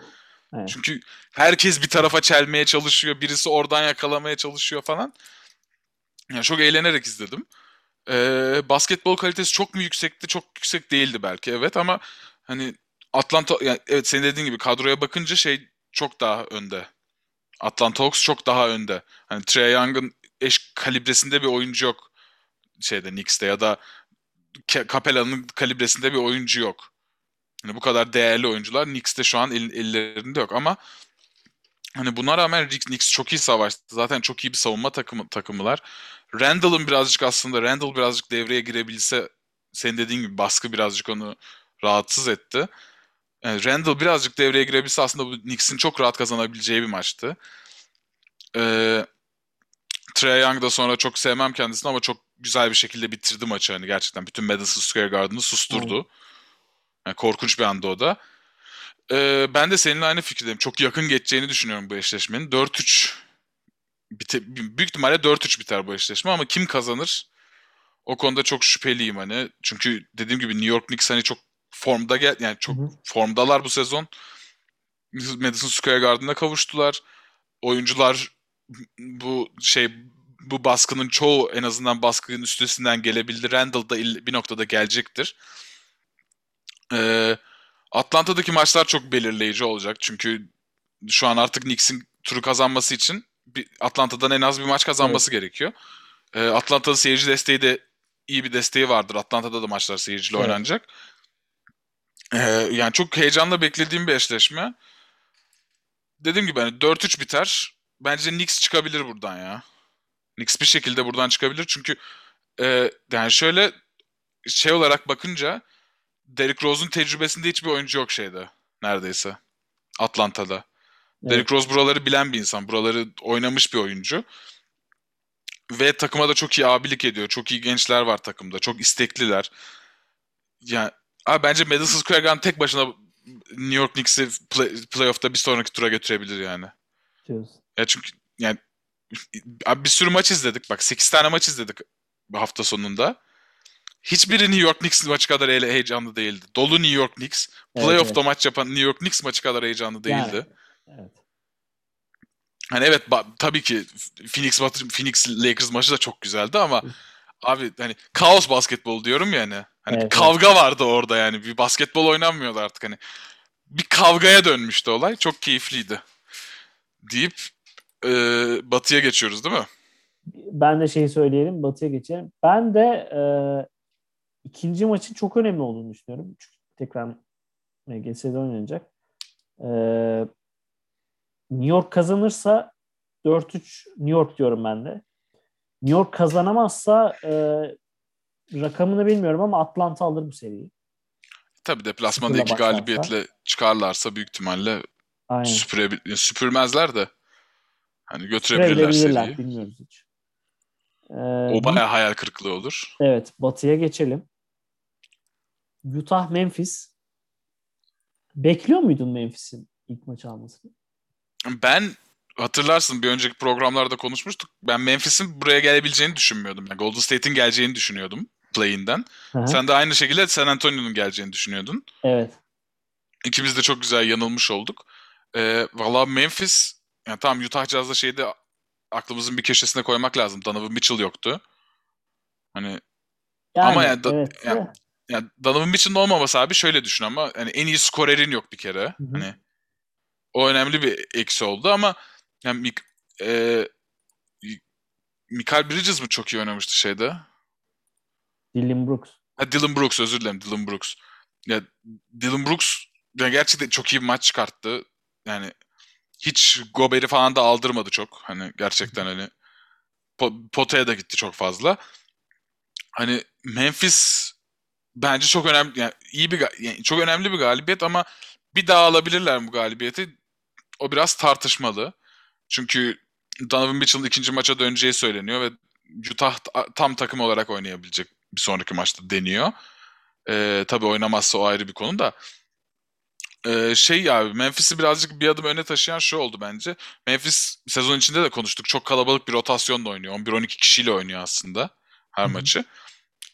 Evet. Çünkü herkes bir tarafa çelmeye çalışıyor. Birisi oradan yakalamaya çalışıyor falan. Yani çok eğlenerek izledim. Ee, basketbol kalitesi çok mu yüksekti? Çok yüksek değildi belki evet ama hani Atlanta yani evet senin dediğin gibi kadroya bakınca şey çok daha önde. Atlanta Hawks çok daha önde. Hani Trey Young'ın eş kalibresinde bir oyuncu yok şeyde Knicks'te ya da Capella'nın kalibresinde bir oyuncu yok. Hani bu kadar değerli oyuncular Knicks'te şu an el, ellerinde yok ama hani buna rağmen Knicks çok iyi savaştı. Zaten çok iyi bir savunma takımı takımılar. Randall'ın birazcık aslında Randall birazcık devreye girebilse senin dediğin gibi baskı birazcık onu rahatsız etti. Yani Randall birazcık devreye girebilse aslında bu Knicks'in çok rahat kazanabileceği bir maçtı. Ee, Trey Young da sonra çok sevmem kendisini ama çok güzel bir şekilde bitirdi maçı. Hani gerçekten bütün Madison Square Garden'ı susturdu. Yani korkunç bir anda o da. Ee, ben de seninle aynı fikirdeyim. Çok yakın geçeceğini düşünüyorum bu eşleşmenin. 4-3 bite, büyük ihtimalle 4-3 biter bu eşleşme ama kim kazanır? O konuda çok şüpheliyim hani. Çünkü dediğim gibi New York Knicks hani çok formda gel yani çok hı hı. formdalar bu sezon. Madison Square Garden'a kavuştular. Oyuncular bu şey bu baskının çoğu en azından baskının üstesinden gelebildi. Randall da bir noktada gelecektir. Ee, Atlanta'daki maçlar çok belirleyici olacak. Çünkü şu an artık Knicks'in turu kazanması için bir Atlanta'dan en az bir maç kazanması evet. gerekiyor. Ee, Atlanta'da seyirci desteği de iyi bir desteği vardır. Atlanta'da da maçlar seyirciyle evet. oynanacak. Ee, yani çok heyecanla beklediğim bir eşleşme. Dediğim gibi hani 4-3 biter. Bence Knicks çıkabilir buradan ya. Knicks bir şekilde buradan çıkabilir. Çünkü e, yani şöyle şey olarak bakınca Derrick Rose'un tecrübesinde hiçbir oyuncu yok şeyde. Neredeyse. Atlanta'da. Evet. Derrick Rose buraları bilen bir insan. Buraları oynamış bir oyuncu. Ve takıma da çok iyi abilik ediyor. Çok iyi gençler var takımda. Çok istekliler. Yani Abi bence Madison Square Garden tek başına New York Knicks'i play, playoff'ta bir sonraki tura götürebilir yani. Diyorsun. Ya çünkü yani abi bir sürü maç izledik. Bak 8 tane maç izledik hafta sonunda. Hiçbiri New York Knicks maçı kadar heyecanlı değildi. Dolu New York Knicks. Playoff'ta evet, evet. maç yapan New York Knicks maçı kadar heyecanlı değildi. Yani, evet. Hani evet tabii ki Phoenix Phoenix Lakers maçı da çok güzeldi ama abi hani kaos basketbol diyorum yani. Hani evet, bir kavga evet. vardı orada yani. Bir basketbol oynanmıyordu artık hani. Bir kavgaya dönmüştü olay. Çok keyifliydi. Deyip e, Batı'ya geçiyoruz değil mi? Ben de şeyi söyleyelim. Batı'ya geçelim. Ben de e, ikinci maçın çok önemli olduğunu düşünüyorum. Çünkü tekrar MGS'de oynanacak. E, New York kazanırsa 4-3 New York diyorum ben de. New York kazanamazsa e, rakamını bilmiyorum ama Atlanta alır bu seriyi. Tabii deplasmanda iki galibiyetle çıkarlarsa büyük ihtimalle Aynen. Süpürebil süpürmezler de hani götürebilirler seriyi. Bilmiyoruz hiç. Ee, o baya hayal kırıklığı olur. Evet. Batı'ya geçelim. Utah Memphis. Bekliyor muydun Memphis'in ilk maç almasını? Ben hatırlarsın bir önceki programlarda konuşmuştuk. Ben Memphis'in buraya gelebileceğini düşünmüyordum. Yani Golden State'in geleceğini düşünüyordum play'inden. Sen de aynı şekilde San Antonio'nun geleceğini düşünüyordun. Evet. İkimiz de çok güzel yanılmış olduk. Ee, Valla Memphis yani tamam Utah Jazz'da şeyde aklımızın bir köşesine koymak lazım. Donovan Mitchell yoktu. Hani yani, ama yani, evet, yani. Yani Donovan Mitchell'ın olmaması abi şöyle düşün ama hani en iyi skorerin yok bir kere. Hı-hı. Hani o önemli bir eksi oldu ama yani Mik e, Michael Bridges mi çok iyi oynamıştı şeyde? Dylan Brooks. Ha, Dylan Brooks özür dilerim Dylan Brooks. Ya Dylan Brooks yani gerçekten çok iyi bir maç çıkarttı. Yani hiç Gober'i falan da aldırmadı çok. Hani gerçekten hani potaya da gitti çok fazla. Hani Memphis bence çok önemli yani iyi bir yani çok önemli bir galibiyet ama bir daha alabilirler bu galibiyeti. O biraz tartışmalı. Çünkü Donovan Mitchell'ın ikinci maça döneceği söyleniyor ve Utah tam takım olarak oynayabilecek bir sonraki maçta deniyor. Ee, tabii oynamazsa o ayrı bir konu da. Ee, şey abi Memphis'i birazcık bir adım öne taşıyan şu oldu bence. Memphis sezon içinde de konuştuk. Çok kalabalık bir rotasyonla oynuyor. 11-12 kişiyle oynuyor aslında her Hı-hı. maçı.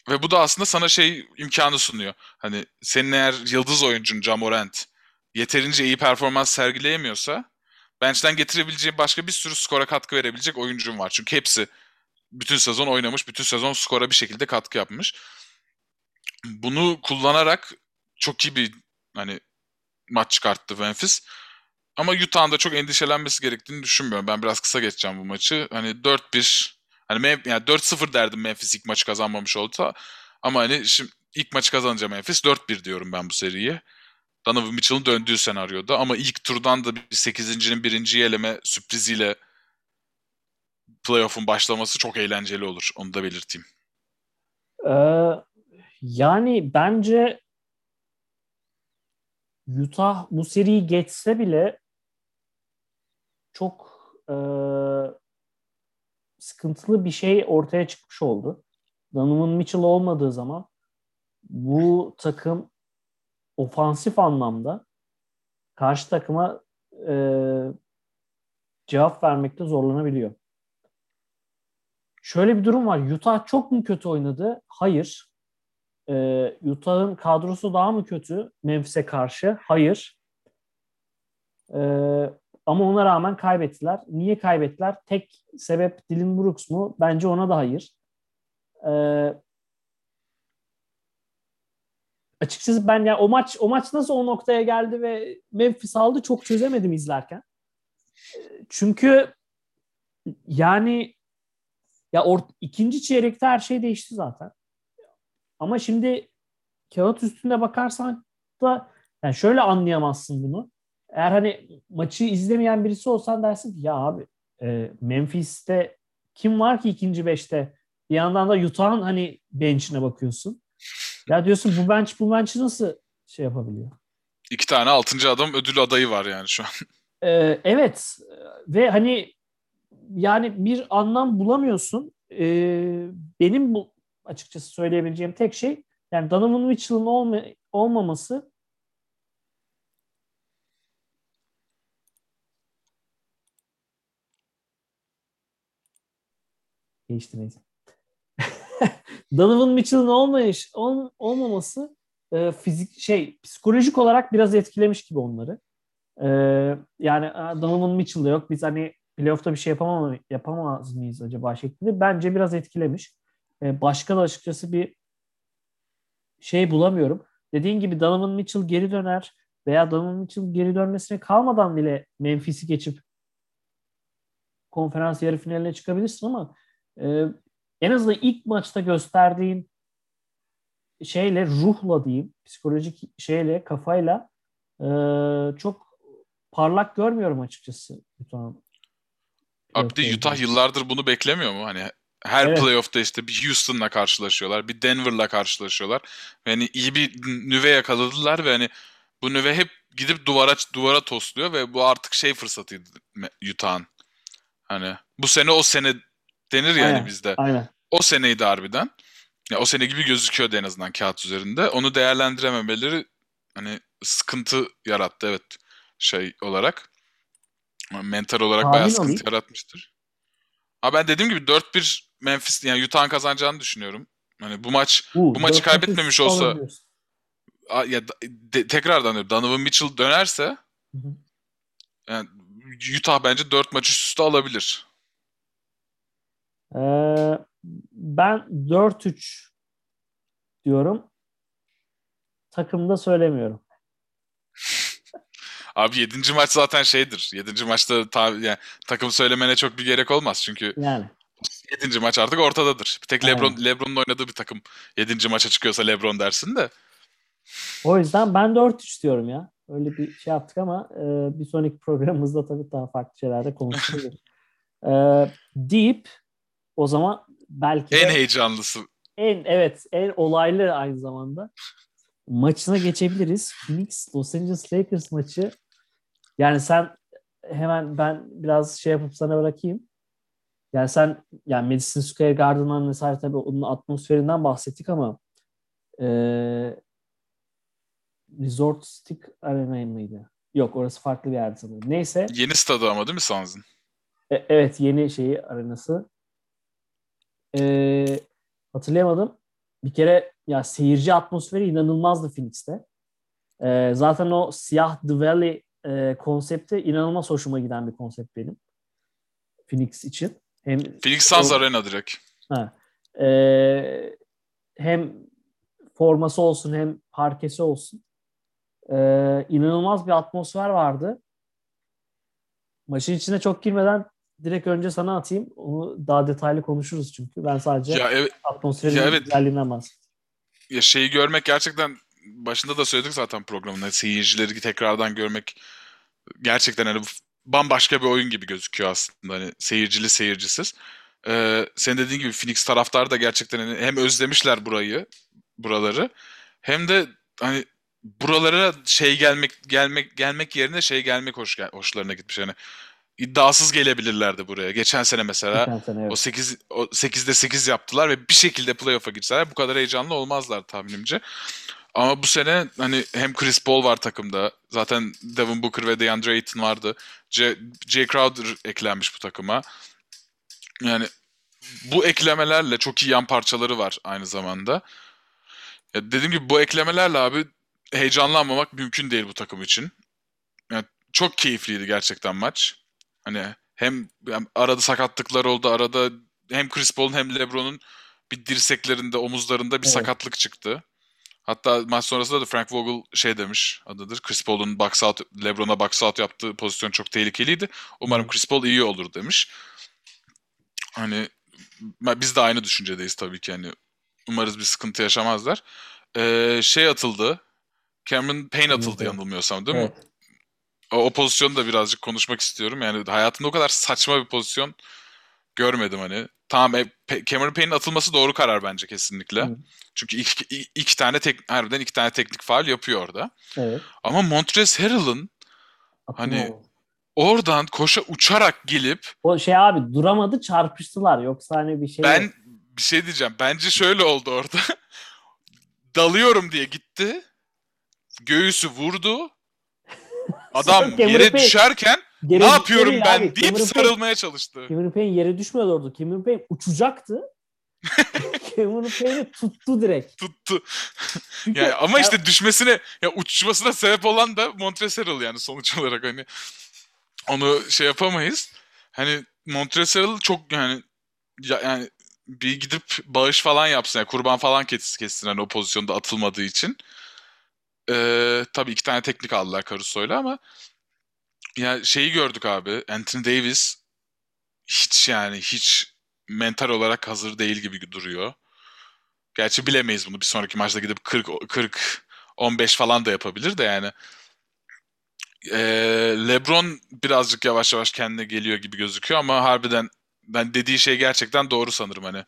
Ve bu da aslında sana şey imkanı sunuyor. Hani senin eğer yıldız oyuncun Jamorant yeterince iyi performans sergileyemiyorsa bench'ten getirebileceğin başka bir sürü skora katkı verebilecek oyuncun var. Çünkü hepsi bütün sezon oynamış, bütün sezon skora bir şekilde katkı yapmış. Bunu kullanarak çok iyi bir hani maç çıkarttı Memphis. Ama Utah'ın da çok endişelenmesi gerektiğini düşünmüyorum. Ben biraz kısa geçeceğim bu maçı. Hani 4-1 hani yani 4-0 derdim Memphis ilk maçı kazanmamış oldu. Ama hani şimdi ilk maçı kazanınca Memphis 4-1 diyorum ben bu seriye. Donovan Mitchell'ın döndüğü senaryoda ama ilk turdan da bir 8.'nin birinci eleme sürpriziyle playoff'un başlaması çok eğlenceli olur. Onu da belirteyim. Ee, yani bence Utah bu seriyi geçse bile çok e, sıkıntılı bir şey ortaya çıkmış oldu. Donovan Mitchell olmadığı zaman bu takım ofansif anlamda karşı takıma e, cevap vermekte zorlanabiliyor. Şöyle bir durum var. Utah çok mu kötü oynadı? Hayır. Ee, Utah'ın kadrosu daha mı kötü Memphis'e karşı? Hayır. Ee, ama ona rağmen kaybettiler. Niye kaybettiler? Tek sebep Dylan Brooks mu? Bence ona da hayır. Ee, açıkçası ben ya o maç o maç nasıl o noktaya geldi ve Memphis aldı çok çözemedim izlerken. Çünkü yani ya or, ikinci çeyrekte her şey değişti zaten. Ama şimdi kağıt üstünde bakarsan da yani şöyle anlayamazsın bunu. Eğer hani maçı izlemeyen birisi olsan dersin ki ya abi e, Memphis'te kim var ki ikinci beşte? Bir yandan da Utah'ın hani bench'ine bakıyorsun. Ya diyorsun bu bench bu bench'i nasıl şey yapabiliyor? İki tane altıncı adam ödül adayı var yani şu an. Ee, [laughs] evet ve hani yani bir anlam bulamıyorsun. Ee, benim bu açıkçası söyleyebileceğim tek şey yani Donovan Mitchell'ın olma, olmaması neyse. [laughs] Donovan Mitchell'ın olmayış, ol, olmaması e, fizik şey psikolojik olarak biraz etkilemiş gibi onları. E, yani Donovan Mitchell da yok. Biz hani playoff'ta bir şey yapamam, yapamaz mıyız acaba şeklinde bence biraz etkilemiş. E, başka da açıkçası bir şey bulamıyorum. Dediğin gibi Donovan Mitchell geri döner veya Donovan Mitchell geri dönmesine kalmadan bile Memphis'i geçip konferans yarı finaline çıkabilirsin ama e, en azından ilk maçta gösterdiğin şeyle ruhla diyeyim psikolojik şeyle kafayla e, çok parlak görmüyorum açıkçası Utah'ın. Abi de Utah yıllardır bunu beklemiyor mu? Hani her evet. playoff'ta işte bir Houston'la karşılaşıyorlar, bir Denver'la karşılaşıyorlar. Ve hani iyi bir nüve yakaladılar ve hani bu nüve hep gidip duvara duvara tosluyor ve bu artık şey fırsatıydı Utah'ın. Hani bu sene o sene denir yani aynen, bizde. Aynen. O seneydi harbiden. Ya o sene gibi gözüküyordu en azından kağıt üzerinde. Onu değerlendirememeleri hani sıkıntı yarattı evet şey olarak. Mental olarak Tahmin bayağı sıkıntı olayım. yaratmıştır. Ama ben dediğim gibi 4-1 Memphis yani Utah'ın kazanacağını düşünüyorum. Hani bu maç uh, bu maçı kaybetmemiş olsa ya de, tekrardan diyorum Donovan Mitchell dönerse hı hı. yani Utah bence 4 maç üst üste alabilir. Ee, ben 4-3 diyorum. Takımda söylemiyorum. [laughs] Abi 7. maç zaten şeydir. 7. maçta ta, yani, takım söylemene çok bir gerek olmaz çünkü yani. 7. maç artık ortadadır. Bir tek LeBron evet. LeBron'un oynadığı bir takım 7. maça çıkıyorsa LeBron dersin de. O yüzden ben 4-3 diyorum ya. Öyle bir şey yaptık ama e, bir sonraki programımızda tabii daha farklı şeylerde konuşuruz. [laughs] e, Deep o zaman belki en heyecanlısı. En evet, en olaylı aynı zamanda. Maçına geçebiliriz. Phoenix Los Angeles Lakers maçı. Yani sen hemen ben biraz şey yapıp sana bırakayım. Yani sen yani Madison Square Garden'dan vesaire tabii onun atmosferinden bahsettik ama e, Resort Stick Arena mıydı? Yok orası farklı bir yerdi sanırım. Neyse. Yeni stadı ama değil mi Suns'ın? E, evet yeni şeyi arenası. E, hatırlayamadım. Bir kere ya seyirci atmosferi inanılmazdı Phoenix'te. E, zaten o siyah The Valley e, konsepti inanılmaz hoşuma giden bir konsept benim. Phoenix için. Hem Phoenix Suns Arena direkt. Ha, e, hem forması olsun hem parkesi olsun. E, inanılmaz bir atmosfer vardı. Maçın içine çok girmeden direkt önce sana atayım. Onu daha detaylı konuşuruz çünkü. Ben sadece ya evet, atmosferin ya evet. güzelliğinden bahsedeyim. Ya şeyi görmek gerçekten başında da söyledik zaten programında. Seyircileri tekrardan görmek gerçekten hani bambaşka bir oyun gibi gözüküyor aslında. Hani seyircili seyircisiz. Ee, senin dediğin gibi Phoenix taraftarı da gerçekten hani hem özlemişler burayı, buraları hem de hani buralara şey gelmek gelmek gelmek yerine şey gelmek hoş hoşlarına gitmiş yani iddiasız gelebilirlerdi buraya. Geçen sene mesela Geçen sene, evet. o 8 o 8'de 8 yaptılar ve bir şekilde playoff'a gitseler bu kadar heyecanlı olmazlar tahminimce. Ama bu sene hani hem Chris Paul var takımda. Zaten Devin Booker ve DeAndre Ayton vardı. J, J. Crowder eklenmiş bu takıma. Yani bu eklemelerle çok iyi yan parçaları var aynı zamanda. Ya dediğim gibi bu eklemelerle abi heyecanlanmamak mümkün değil bu takım için. Yani çok keyifliydi gerçekten maç. Hani hem arada sakatlıklar oldu. Arada hem Chris Paul'un hem LeBron'un bir dirseklerinde, omuzlarında bir evet. sakatlık çıktı. Hatta maç sonrasında da Frank Vogel şey demiş adıdır. Chris Paul'un box out, LeBron'a box out yaptığı pozisyon çok tehlikeliydi. Umarım Chris Paul iyi olur demiş. Hani biz de aynı düşüncedeyiz tabii ki. Yani umarız bir sıkıntı yaşamazlar. Ee, şey atıldı. Cameron Payne atıldı yanılmıyorsam değil evet. O, o pozisyonu da birazcık konuşmak istiyorum. Yani hayatımda o kadar saçma bir pozisyon görmedim hani. Tamam e, Cameron Payne'in atılması doğru karar bence kesinlikle. Hı. Çünkü iki, iki, tane tek, harbiden iki tane teknik faal yapıyor orada. Evet. Ama Montrezl Harrell'ın hani oradan koşa uçarak gelip o şey abi duramadı çarpıştılar yoksa hani bir şey Ben yok. bir şey diyeceğim. Bence şöyle oldu orada. [laughs] Dalıyorum diye gitti. Göğüsü vurdu. Adam yere Payne, düşerken ne yapıyorum ben abi. deyip Cameron sarılmaya Payne, çalıştı. Cameron Payne yere düşmedi orada. Cameron Payne uçacaktı. [laughs] Cameron Payne'i tuttu direkt. Tuttu. yani ama işte düşmesine ya uçmasına sebep olan da Montrezl Harrell yani sonuç olarak hani onu şey yapamayız. Hani Montrezl Harrell çok yani ya, yani bir gidip bağış falan yapsın yani kurban falan kessin, kessin hani o pozisyonda atılmadığı için. Ee, tabii iki tane teknik aldılar Caruso'yla ama ya şeyi gördük abi. Anthony Davis hiç yani hiç mental olarak hazır değil gibi duruyor. Gerçi bilemeyiz bunu. Bir sonraki maçta gidip 40 40 15 falan da yapabilir de yani. Ee, LeBron birazcık yavaş yavaş kendine geliyor gibi gözüküyor ama harbiden ben dediği şey gerçekten doğru sanırım hani.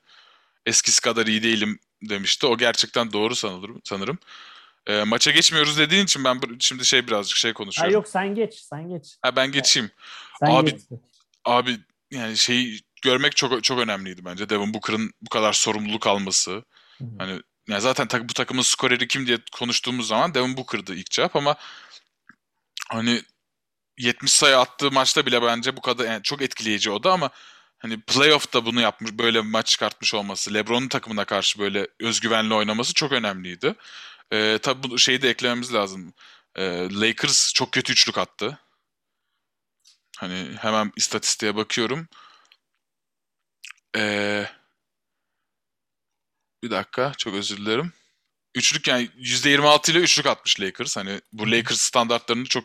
Eskisi kadar iyi değilim demişti. O gerçekten doğru sanırım. sanırım. E, maça geçmiyoruz dediğin için ben şimdi şey birazcık şey konuşuyorum. Ha yok sen geç, sen geç. Ha ben geçeyim. Sen abi geç. abi yani şey görmek çok çok önemliydi bence. Devin Booker'ın bu kadar sorumluluk alması. Hı-hı. Hani yani zaten tak, bu takımın skoreri kim diye konuştuğumuz zaman Devin Booker'dı ilk cevap ama hani 70 sayı attığı maçta bile bence bu kadar yani çok etkileyici o da ama hani playoff'ta bunu yapmış böyle bir maç çıkartmış olması, LeBron'un takımına karşı böyle özgüvenli oynaması çok önemliydi. Ee, tabii bu şeyi de eklememiz lazım. Ee, Lakers çok kötü üçlük attı. Hani hemen istatistiğe bakıyorum. Ee, bir dakika çok özür dilerim. Üçlük yani %26 ile üçlük atmış Lakers. Hani bu Lakers standartlarını çok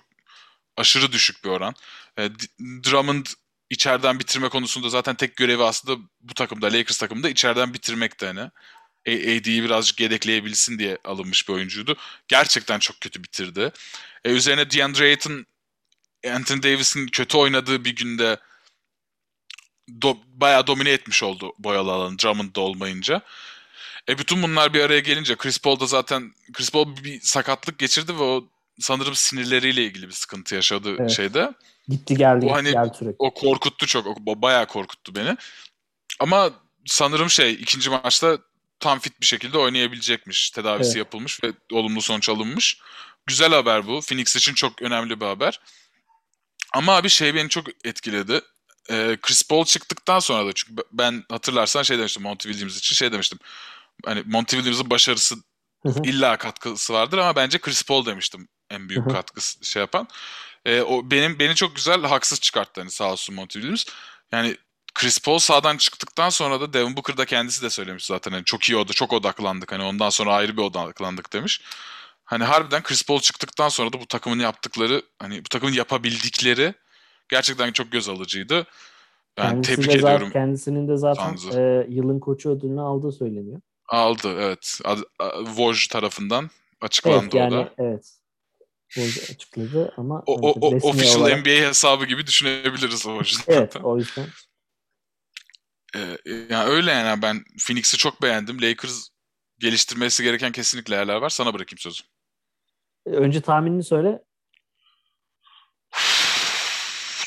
aşırı düşük bir oran. E, Drummond içeriden bitirme konusunda zaten tek görevi aslında bu takımda Lakers takımında içeriden bitirmekti hani. AD'yi birazcık yedekleyebilsin diye alınmış bir oyuncuydu. Gerçekten çok kötü bitirdi. E, üzerine DeAndre Ayton Anthony Davis'in kötü oynadığı bir günde do, bayağı domine etmiş oldu boyalı alan Drummond'da olmayınca. E bütün bunlar bir araya gelince Chris Paul da zaten Chris Paul bir sakatlık geçirdi ve o sanırım sinirleriyle ilgili bir sıkıntı yaşadı evet. şeyde. Gitti geldi. O hani geldi sürekli. o korkuttu çok. O bayağı korkuttu beni. Ama sanırım şey ikinci maçta tam fit bir şekilde oynayabilecekmiş. Tedavisi evet. yapılmış ve olumlu sonuç alınmış. Güzel haber bu. Phoenix için çok önemli bir haber. Ama abi şey beni çok etkiledi. Ee, Chris Paul çıktıktan sonra da çünkü ben hatırlarsan şey demiştim Monty Williams için şey demiştim. Hani Monty Williams'ın başarısı illa katkısı vardır ama bence Chris Paul demiştim en büyük katkısı şey yapan. E, o benim beni çok güzel haksız çıkarttı hani sağ olsun Monty Williams. Yani Chris Paul sağdan çıktıktan sonra da Devin Booker da kendisi de söylemiş zaten. hani çok iyi oldu, çok odaklandık. Hani ondan sonra ayrı bir odaklandık demiş. Hani harbiden Chris Paul çıktıktan sonra da bu takımın yaptıkları, hani bu takımın yapabildikleri gerçekten çok göz alıcıydı. Ben Kendisi tebrik ediyorum. kendisinin de zaten e, yılın koçu ödülünü aldığı söyleniyor. Aldı evet. Woj tarafından açıklandı evet, yani, o da. Evet açıkladı ama o, o, o official olarak... NBA hesabı gibi düşünebiliriz yüzden. evet o yüzden. Ee, yani öyle yani ben Phoenix'i çok beğendim. Lakers geliştirmesi gereken kesinlikle yerler var. Sana bırakayım sözü. Önce tahminini söyle.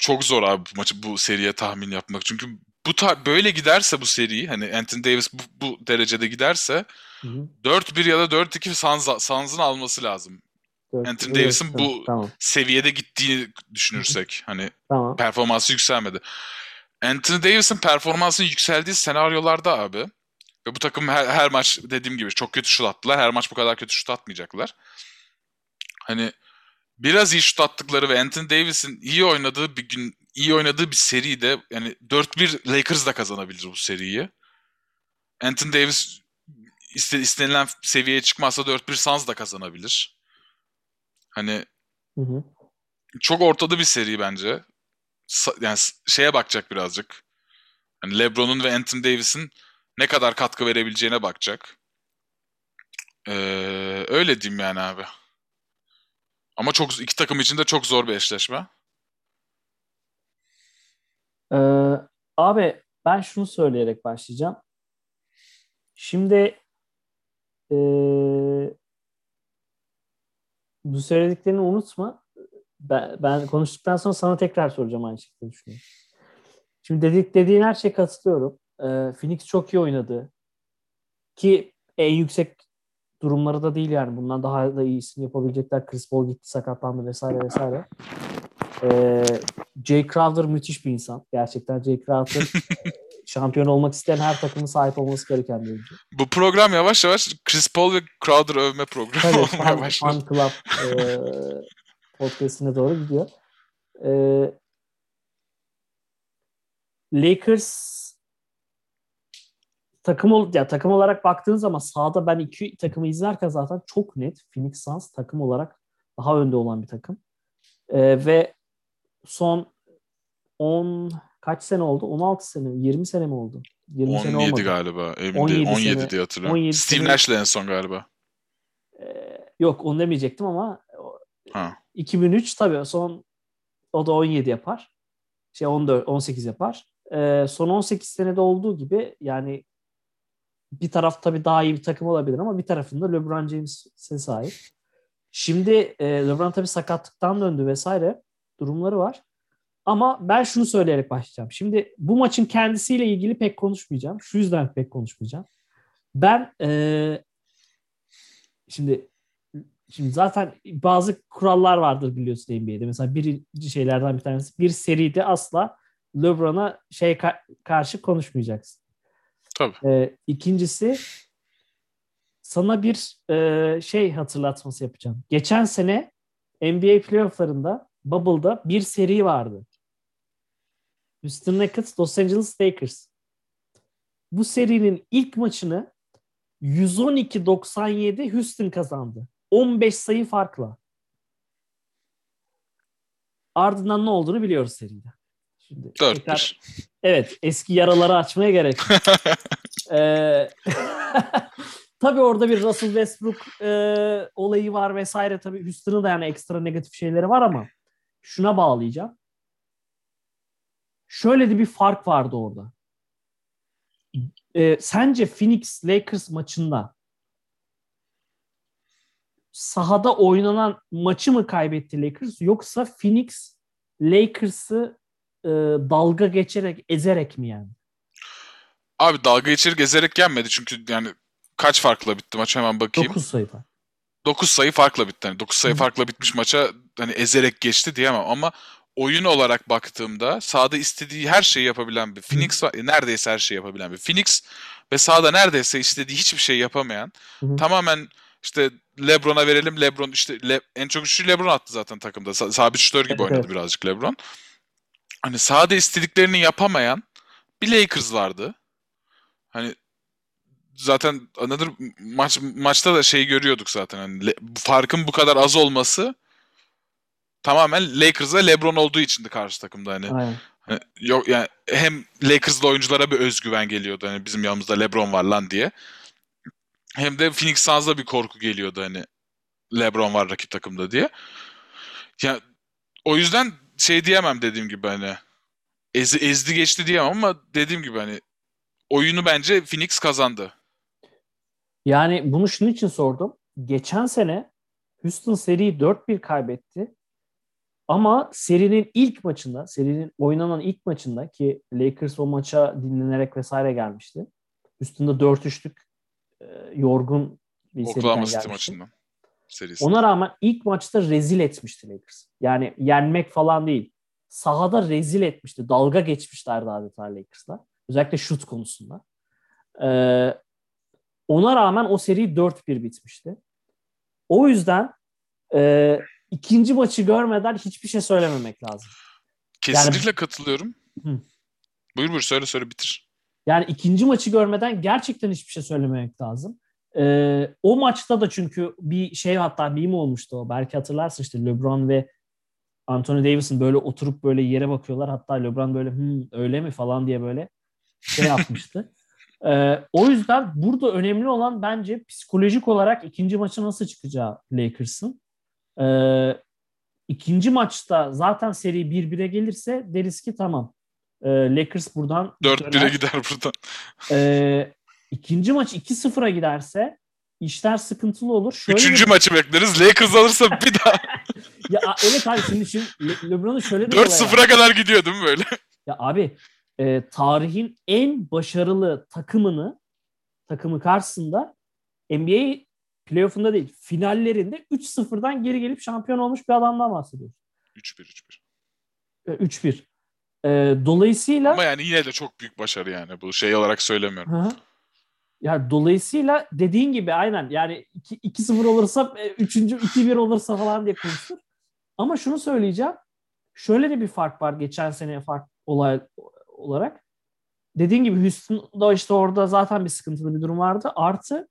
Çok zor abi bu maçı bu seriye tahmin yapmak. Çünkü bu ta- böyle giderse bu seri hani Anthony Davis bu, bu derecede giderse hı hı. 4-1 ya da 4-2 Suns, Suns'ın alması lazım. Anthony Davis'in bu tamam. seviyede gittiğini düşünürsek hani tamam. performansı yükselmedi. Anthony Davis'in performansının yükseldiği senaryolarda abi ve bu takım her, her maç dediğim gibi çok kötü şut attılar. Her maç bu kadar kötü şut atmayacaklar. Hani biraz iyi şut attıkları ve Anthony Davis'in iyi oynadığı bir gün iyi oynadığı bir seride yani 4-1 Lakers da kazanabilir bu seriyi. Anthony Davis istenilen seviyeye çıkmazsa 4-1 Suns da kazanabilir. Hani hı hı. çok ortada bir seri bence. Yani şeye bakacak birazcık. Hani LeBron'un ve Anthony Davis'in ne kadar katkı verebileceğine bakacak. Ee, öyle diyeyim yani abi. Ama çok iki takım için de çok zor bir eşleşme. Ee, abi ben şunu söyleyerek başlayacağım. Şimdi ee, bu söylediklerini unutma. Ben, ben konuştuktan sonra sana tekrar soracağım aynı şekilde düşünüyorum. Şimdi dedik dediğin her şeye katılıyorum. Ee, Phoenix çok iyi oynadı. Ki en yüksek durumları da değil yani. Bundan daha da iyisini yapabilecekler. Chris Paul gitti sakatlandı vesaire vesaire. Ee, Jay Crowder müthiş bir insan. Gerçekten Jay Crowder [laughs] şampiyon olmak isteyen her takımın sahip olması gereken bir oyuncu. Bu program yavaş yavaş Chris Paul ve Crowder övme programı Tabii, olmaya fan, başladı. Fan Club [laughs] e, podcastine doğru gidiyor. E, Lakers takım ol ya takım olarak baktığın zaman sahada ben iki takımı izlerken zaten çok net Phoenix Suns takım olarak daha önde olan bir takım. E, ve son 10 kaç sene oldu? 16 sene, 20 sene mi oldu? 20 17 sene olmadı. galiba. Emin 17, 17 sene, diye hatırlıyorum. 17 Steve. Nash'le en son galiba. Ee, yok onu demeyecektim ama ha. 2003 tabii son o da 17 yapar. Şey 14 18 yapar. e, son 18 senede olduğu gibi yani bir taraf tabii daha iyi bir takım olabilir ama bir tarafında LeBron James'e sahip. Şimdi e, LeBron tabii sakatlıktan döndü vesaire durumları var. Ama ben şunu söyleyerek başlayacağım. Şimdi bu maçın kendisiyle ilgili pek konuşmayacağım. Şu yüzden pek konuşmayacağım. Ben e, şimdi şimdi zaten bazı kurallar vardır biliyorsun NBA'de. Mesela bir şeylerden bir tanesi bir seride asla LeBron'a şey ka- karşı konuşmayacaksın. Tabii. E, ikincisi sana bir e, şey hatırlatması yapacağım. Geçen sene NBA playofflarında Bubble'da bir seri vardı. Houston Rockets, Los Angeles Lakers. Bu serinin ilk maçını 112-97 Houston kazandı. 15 sayı farkla. Ardından ne olduğunu biliyoruz seride. Şimdi 4 tekrar, Evet, eski yaraları açmaya gerek [laughs] ee, [laughs] tabii orada bir Russell Westbrook e, olayı var vesaire. Tabii Houston'ın da yani ekstra negatif şeyleri var ama şuna bağlayacağım. Şöyle de bir fark vardı orada. E, sence Phoenix Lakers maçında sahada oynanan maçı mı kaybetti Lakers yoksa Phoenix Lakers'ı e, dalga geçerek ezerek mi yani? Abi dalga geçerek ezerek yenmedi çünkü yani kaç farkla bitti maç hemen bakayım. 9 sayı fark. 9 sayı farkla bitti. Yani 9 sayı Hı. farkla bitmiş maça hani ezerek geçti diyemem ama oyun olarak baktığımda sahada istediği her şeyi yapabilen bir Phoenix var. Neredeyse her şeyi yapabilen bir Phoenix ve sahada neredeyse istediği hiçbir şey yapamayan Hı. tamamen işte LeBron'a verelim. LeBron işte Le, en çok üçlü LeBron attı zaten takımda. Sa- sabit şutör gibi evet, oynadı evet. birazcık LeBron. Hani sahada istediklerini yapamayan bir Lakers vardı. Hani zaten another maç maçta da şey görüyorduk zaten. Hani farkın bu kadar az olması tamamen Lakers'a LeBron olduğu içindi karşı takımda hani. Aynen. Hani yok yani hem Lakers'lı oyunculara bir özgüven geliyordu hani bizim yanımızda LeBron var lan diye. Hem de Phoenix Suns'da bir korku geliyordu hani LeBron var rakip takımda diye. Ya o yüzden şey diyemem dediğim gibi hani ez, ezdi geçti diyemem ama dediğim gibi hani oyunu bence Phoenix kazandı. Yani bunu şunun için sordum. Geçen sene Houston seriyi 4-1 kaybetti. Ama serinin ilk maçında, serinin oynanan ilk maçında ki Lakers o maça dinlenerek vesaire gelmişti. Üstünde 4-3'lük e, yorgun bir Oklahoma City maçından. Serisinde. Ona rağmen ilk maçta rezil etmişti Lakers. Yani yenmek falan değil. Sahada rezil etmişti. Dalga geçmişlerdi adeta Lakers'la. Özellikle şut konusunda. Ee, ona rağmen o seri 4-1 bitmişti. O yüzden e, ikinci maçı görmeden hiçbir şey söylememek lazım. Kesinlikle yani, katılıyorum. Hı. Buyur buyur söyle söyle bitir. Yani ikinci maçı görmeden gerçekten hiçbir şey söylememek lazım. Ee, o maçta da çünkü bir şey hatta mi olmuştu o. Belki hatırlarsın işte LeBron ve Anthony Davis'in böyle oturup böyle yere bakıyorlar. Hatta LeBron böyle Hı, öyle mi falan diye böyle şey yapmıştı. [laughs] ee, o yüzden burada önemli olan bence psikolojik olarak ikinci maçı nasıl çıkacağı Lakers'ın. Ee, ikinci maçta zaten seri 1-1'e gelirse deriz ki tamam. Ee, Lakers buradan 4-1'e gider buradan. Ee, ikinci maç 2-0'a giderse işler sıkıntılı olur. Şöyle Üçüncü bir... maçı bekleriz. Lakers alırsa [laughs] bir daha. ya evet abi şimdi, şimdi Le- LeBron'un şöyle bir 4-0'a kadar gidiyor değil mi böyle? Ya abi e, tarihin en başarılı takımını takımı karşısında NBA playoff'unda değil finallerinde 3-0'dan geri gelip şampiyon olmuş bir adamdan bahsediyoruz. 3-1 3-1. 3-1. E, dolayısıyla ama yani yine de çok büyük başarı yani bu şey olarak söylemiyorum. Hı hı. Yani dolayısıyla dediğin gibi aynen yani 2-0 olursa 3. E, 2-1 olursa falan diye konuşur. Ama şunu söyleyeceğim. Şöyle de bir fark var geçen sene fark olay olarak. Dediğin gibi Houston'da işte orada zaten bir sıkıntılı bir durum vardı. Artı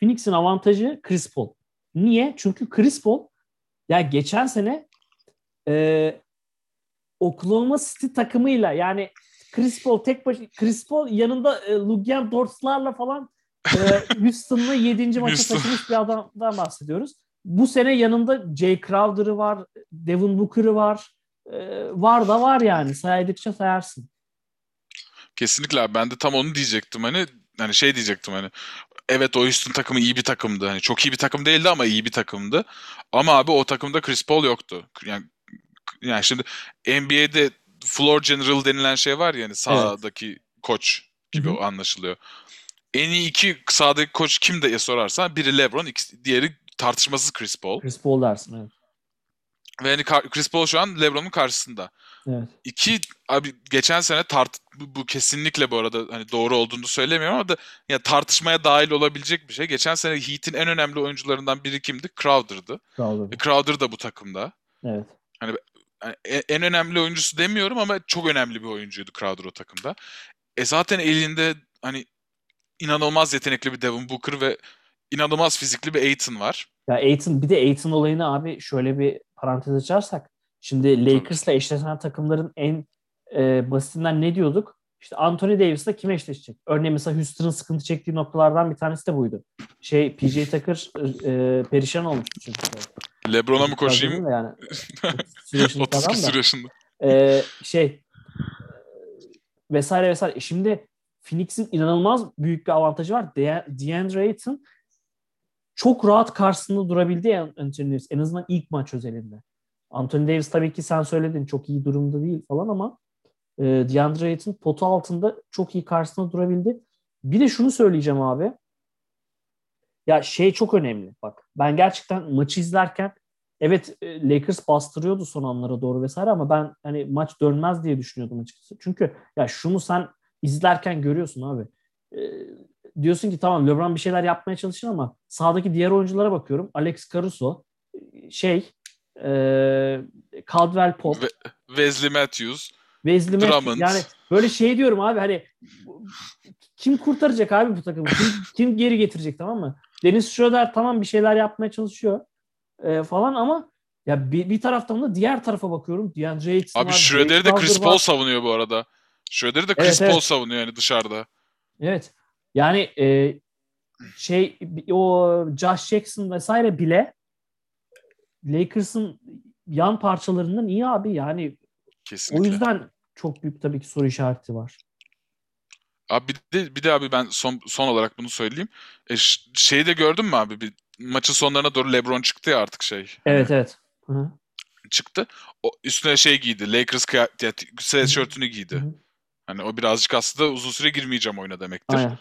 Phoenix'in avantajı Chris Paul. Niye? Çünkü Chris Paul ya geçen sene e, Oklahoma City takımıyla yani Chris Paul tek baş Chris Paul yanında e, Lugian Dortz'larla falan e, [laughs] Houston'la 7. maça taşımış bir adamdan bahsediyoruz. Bu sene yanında Jay Crowder'ı var, Devin Booker'ı var. E, var da var yani saydıkça sayarsın. Kesinlikle abi. Ben de tam onu diyecektim. Hani hani şey diyecektim hani. Evet o Houston takımı iyi bir takımdı. Hani çok iyi bir takım değildi ama iyi bir takımdı. Ama abi o takımda Chris Paul yoktu. Yani yani şimdi NBA'de floor general denilen şey var ya hani sahadaki evet. koç gibi Hı-hı. anlaşılıyor. En iyi iki sahadaki koç kim diye sorarsan biri LeBron, diğeri tartışmasız Chris Paul. Chris Paul dersin evet. Ve hani Chris Paul şu an LeBron'un karşısında. Evet. İki abi geçen sene tart bu, bu kesinlikle bu arada hani doğru olduğunu söylemiyorum ama da ya tartışmaya dahil olabilecek bir şey. Geçen sene Heat'in en önemli oyuncularından biri kimdi? Crowder'dı. Crowder. Crowder da bu takımda. Evet. Hani en önemli oyuncusu demiyorum ama çok önemli bir oyuncuydu Crowder o takımda. E zaten elinde hani inanılmaz yetenekli bir Devin Booker ve inanılmaz fizikli bir Aiton var. Ya Aiton bir de Aiton olayını abi şöyle bir parantez açarsak şimdi Lakers'la eşleşen takımların en e, basitinden ne diyorduk? İşte Anthony Davis'la kim eşleşecek? Örneğin mesela Houston'ın sıkıntı çektiği noktalardan bir tanesi de buydu. Şey PJ Tucker e, perişan olmuştu çünkü. LeBron'a mı koşayım? Yani [laughs] 32 süreçinde. Ee, şey vesaire vesaire. Şimdi Phoenix'in inanılmaz büyük bir avantajı var. De- DeAndre Ayton çok rahat karşısında durabildi Anthony Davis. En azından ilk maç özelinde. Anthony Davis tabii ki sen söyledin çok iyi durumda değil falan ama e, DeAndre Ayton potu altında çok iyi karşısında durabildi. Bir de şunu söyleyeceğim abi. Ya şey çok önemli. Bak ben gerçekten maçı izlerken evet e, Lakers bastırıyordu son anlara doğru vesaire ama ben hani maç dönmez diye düşünüyordum açıkçası. Çünkü ya şunu sen izlerken görüyorsun abi. E, diyorsun ki tamam LeBron bir şeyler yapmaya çalışır ama sahadaki diğer oyunculara bakıyorum. Alex Caruso, şey, e, Caldwell Pope, Wesley Matthews, Wesley Matthews. Yani böyle şey diyorum abi hani kim kurtaracak abi bu takımı? Kim, kim geri getirecek tamam mı? Deniz Schroeder tamam bir şeyler yapmaya çalışıyor e, falan ama ya bir, bir taraftan da diğer tarafa bakıyorum. DeAndre Ayton Abi Schroeder'i de Chris Paul savunuyor bu arada. Schroeder'i de Chris evet, Paul evet. savunuyor yani dışarıda. Evet. Yani e, şey o Josh Jackson vesaire bile Lakers'ın yan parçalarından iyi abi yani. Kesinlikle. O yüzden çok büyük tabii ki soru işareti var. Abi bir de, bir de abi ben son son olarak bunu söyleyeyim. E, şeyi de gördün mü abi? Bir maçın sonlarına doğru LeBron çıktı ya artık şey. Evet evet. Hı-hı. Çıktı. O üstüne şey giydi. Lakers sweatshirt'ünü giydi. Hı-hı. Hani o birazcık aslında uzun süre girmeyeceğim oyuna demektir. Aynen.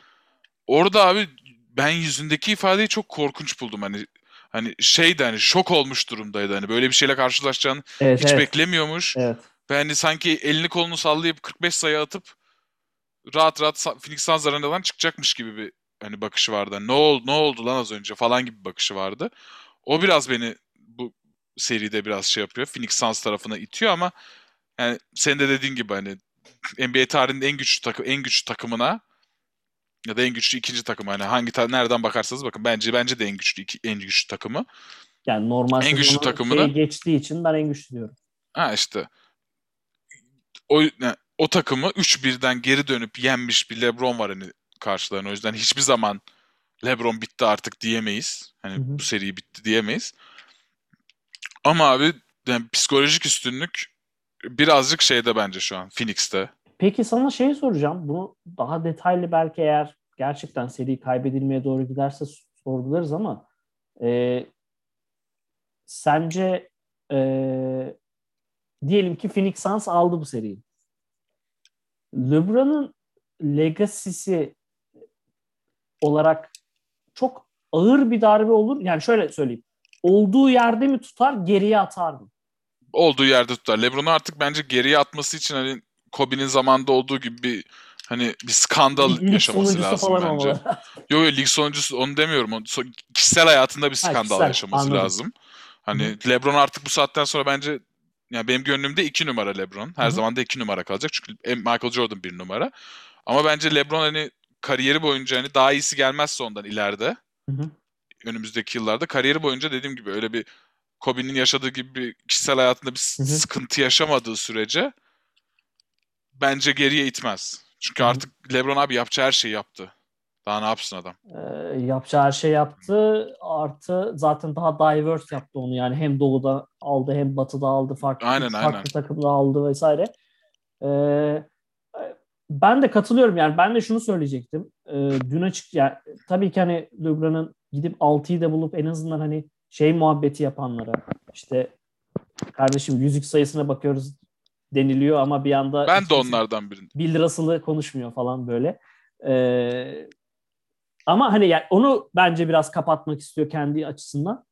Orada abi ben yüzündeki ifadeyi çok korkunç buldum. Hani hani şeydi hani şok olmuş durumdaydı. Hani böyle bir şeyle karşılaşacağını evet, hiç evet. beklemiyormuş. Evet. Ve hani sanki elini kolunu sallayıp 45 sayı atıp rahat rahat Phoenix Suns arenadan çıkacakmış gibi bir hani bakışı vardı. Ne oldu ne oldu lan az önce falan gibi bir bakışı vardı. O biraz beni bu seride biraz şey yapıyor. Phoenix Suns tarafına itiyor ama yani senin de dediğin gibi hani NBA tarihinin en güçlü takım en güçlü takımına ya da en güçlü ikinci takım hani hangi ta- nereden bakarsanız bakın bence bence de en güçlü iki, en güçlü takımı. Yani normal en güçlü takımını geçtiği için ben en güçlü diyorum. Ha işte o yani, o takımı 3-1'den geri dönüp yenmiş bir LeBron var hani karşılarına. O yüzden hiçbir zaman LeBron bitti artık diyemeyiz. Hani hı hı. bu seri bitti diyemeyiz. Ama abi yani psikolojik üstünlük birazcık şeyde bence şu an Phoenix'te. Peki sana şey soracağım. Bunu daha detaylı belki eğer gerçekten seri kaybedilmeye doğru giderse sorgularız ama e, sence e, diyelim ki Phoenix Suns aldı bu seriyi. LeBron'un legacy'si olarak çok ağır bir darbe olur. Yani şöyle söyleyeyim. Olduğu yerde mi tutar, geriye atar mı? Olduğu yerde tutar. LeBron'u artık bence geriye atması için hani Kobe'nin zamanında olduğu gibi bir hani bir skandal lig yaşaması lazım bence. Yok [laughs] yok lig sonuncusu onu demiyorum. Onu, kişisel hayatında bir skandal ha, kişisel, yaşaması anladım. lazım. Hani Hı. LeBron artık bu saatten sonra bence yani benim gönlümde iki numara LeBron. Her zaman da iki numara kalacak. Çünkü Michael Jordan bir numara. Ama bence LeBron hani kariyeri boyunca hani daha iyisi gelmezse ondan ileride. Hı hı. Önümüzdeki yıllarda kariyeri boyunca dediğim gibi öyle bir Kobe'nin yaşadığı gibi bir kişisel hayatında bir hı hı. sıkıntı yaşamadığı sürece bence geriye itmez. Çünkü artık LeBron abi yapacağı her şeyi yaptı. Daha ne yapsın adam? Ee, yapacağı her şey yaptı. Artı zaten daha diverse yaptı onu. Yani hem doğuda aldı hem batıda aldı. Farklı, aynen, farklı aynen. takımda aldı vesaire. Ee, ben de katılıyorum yani ben de şunu söyleyecektim. E, dün açık yani tabii ki hani LeBron'un gidip 6'yı da bulup en azından hani şey muhabbeti yapanlara işte kardeşim yüzük sayısına bakıyoruz deniliyor ama bir anda ben de onlardan biriyim. Bill Russell'ı konuşmuyor falan böyle. Ee, ama hani yani onu bence biraz kapatmak istiyor kendi açısından.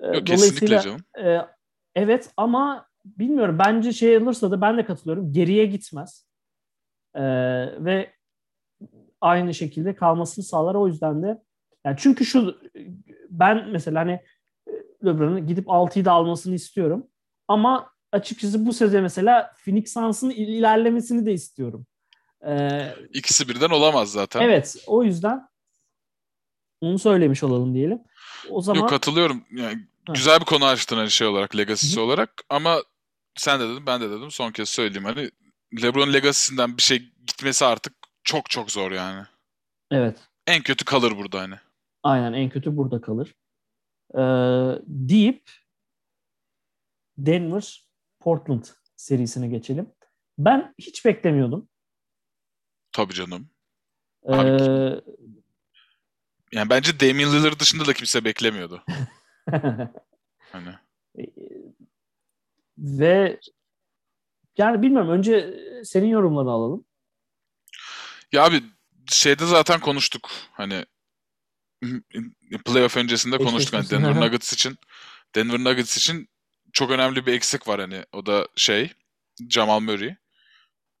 Ee, Yok kesinlikle canım. E, evet ama bilmiyorum bence şey olursa da ben de katılıyorum. Geriye gitmez. Ee, ve aynı şekilde kalmasını sağlar. O yüzden de yani çünkü şu ben mesela hani LeBron'un gidip 6'yı da almasını istiyorum. Ama açıkçası bu sezon mesela Phoenix Suns'ın ilerlemesini de istiyorum. Ee, İkisi birden olamaz zaten. Evet. O yüzden onu söylemiş olalım diyelim. O zaman Yok katılıyorum. Yani güzel bir konu açtın hani şey olarak, legacy'si olarak ama sen de dedin, ben de dedim. Son kez söyleyeyim hani LeBron legacy'sinden bir şey gitmesi artık çok çok zor yani. Evet. En kötü kalır burada hani. Aynen en kötü burada kalır. Ee, deyip Denver Portland serisine geçelim. Ben hiç beklemiyordum. Tabii canım. Ee, yani bence Damian Lillard dışında da kimse beklemiyordu. [laughs] hani. Ve yani bilmiyorum önce senin yorumlarını alalım. Ya abi şeyde zaten konuştuk. Hani playoff öncesinde konuştuk. Yani Denver [laughs] Nuggets için Denver Nuggets için çok önemli bir eksik var hani. O da şey Jamal Murray.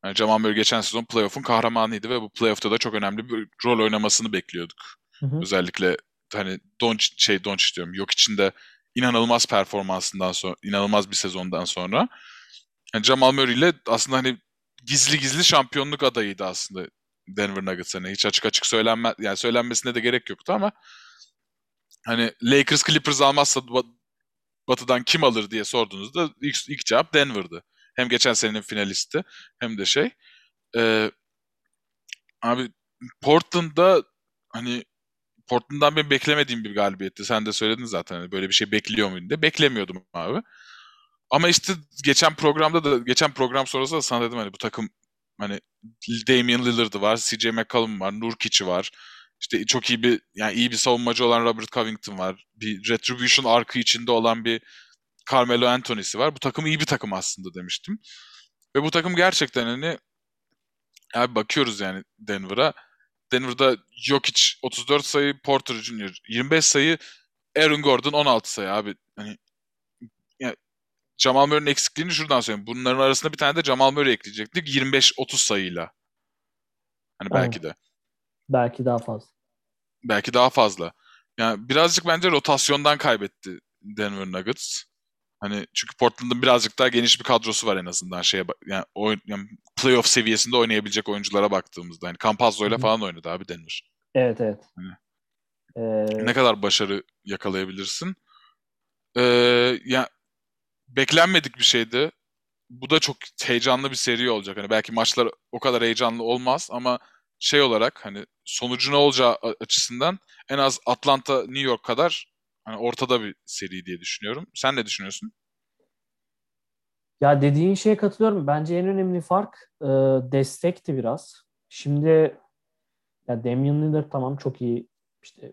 Yani Jamal Murray geçen sezon playoff'un kahramanıydı ve bu playoff'ta da çok önemli bir rol oynamasını bekliyorduk. Hı. Özellikle hani Don şey Don diyorum. Yok içinde inanılmaz performansından sonra, inanılmaz bir sezondan sonra. Yani Jamal Murray ile aslında hani gizli gizli şampiyonluk adayıydı aslında Denver Nuggets hani hiç açık açık söylenme yani söylenmesine de gerek yoktu ama hani Lakers Clippers almazsa Batı'dan kim alır diye sorduğunuzda ilk, ilk cevap Denver'dı. Hem geçen senenin finalisti hem de şey. Ee, abi Portland'da hani Portland'dan ben beklemediğim bir galibiyetti. Sen de söyledin zaten hani böyle bir şey bekliyor muydun diye. Beklemiyordum abi. Ama işte geçen programda da geçen program sonrası da sana dedim hani bu takım hani Damian Lillard'ı var, CJ McCollum var, Nurkic'i var. İşte çok iyi bir yani iyi bir savunmacı olan Robert Covington var. Bir Retribution arkı içinde olan bir Carmelo Anthony'si var. Bu takım iyi bir takım aslında demiştim. Ve bu takım gerçekten hani abi bakıyoruz yani Denver'a. Denver'da Jokic 34 sayı, Porter Jr. 25 sayı, Aaron Gordon 16 sayı abi. Hani yani Jamal Murray'nin eksikliğini şuradan söyleyeyim. Bunların arasında bir tane de Jamal Murray ekleyecektik 25-30 sayıyla. Hani belki de. Belki daha fazla. Belki daha fazla. Yani birazcık bence rotasyondan kaybetti Denver Nuggets. Hani çünkü Portland'ın birazcık daha geniş bir kadrosu var en azından şeye yani, oyun, yani playoff seviyesinde oynayabilecek oyunculara baktığımızda. Yani Campazzo ile falan oynadı abi Denver. Evet evet. Hani, ee... Ne kadar başarı yakalayabilirsin? Ee, yani beklenmedik bir şeydi. Bu da çok heyecanlı bir seri olacak. Hani belki maçlar o kadar heyecanlı olmaz ama şey olarak hani sonucu ne olacağı açısından en az Atlanta New York kadar hani ortada bir seri diye düşünüyorum. Sen ne düşünüyorsun? Ya dediğin şeye katılıyorum. Bence en önemli fark e, destekti biraz. Şimdi ya Damian Lillard tamam çok iyi işte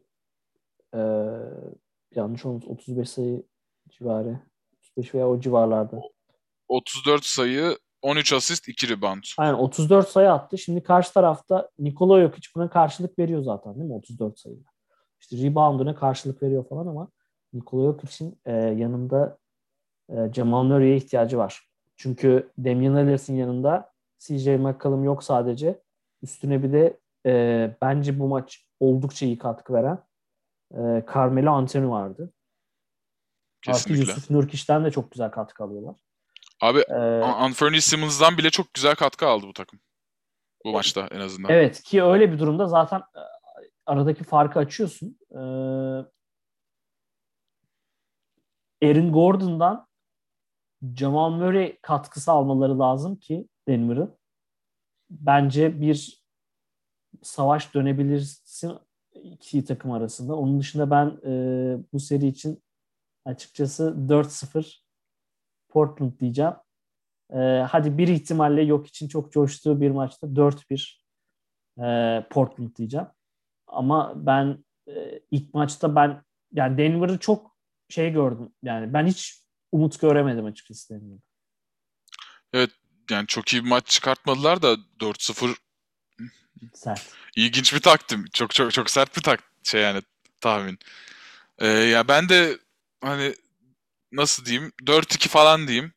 e, yanlış olmuş 35 sayı civarı 35 veya o civarlarda. 34 sayı 13 asist 2 rebound. Aynen 34 sayı attı. Şimdi karşı tarafta Nikola yok hiç buna karşılık veriyor zaten değil mi 34 sayıyla. İşte rebound'una karşılık veriyor falan ama Nikola yok için e, yanında e, Jamal Murray'e ihtiyacı var. Çünkü Damian Lillard'ın yanında CJ McCollum yok sadece. Üstüne bir de e, bence bu maç oldukça iyi katkı veren e, Carmelo Anthony vardı. Kesinlikle. Artı Yusuf Nurkic'ten de çok güzel katkı alıyorlar. Abi ee, Anthony Simmons'dan bile çok güzel katkı aldı bu takım. Bu maçta en azından. Evet ki öyle bir durumda zaten e, aradaki farkı açıyorsun. Ee, Aaron Gordon'dan Jamal Murray katkısı almaları lazım ki Denver'ın. Bence bir savaş dönebilirsin iki takım arasında. Onun dışında ben e, bu seri için açıkçası 4-0 Portland diyeceğim. E, hadi bir ihtimalle yok için çok coştuğu bir maçta 4-1 e, Portland diyeceğim. Ama ben e, ilk maçta ben yani Denver'ı çok şey gördüm. Yani ben hiç umut göremedim açıkçası Denver'ı. Evet yani çok iyi bir maç çıkartmadılar da 4-0 sert. İlginç bir taktim. Çok çok çok sert bir tak şey yani tahmin. Ee, ya ben de hani nasıl diyeyim 4-2 falan diyeyim.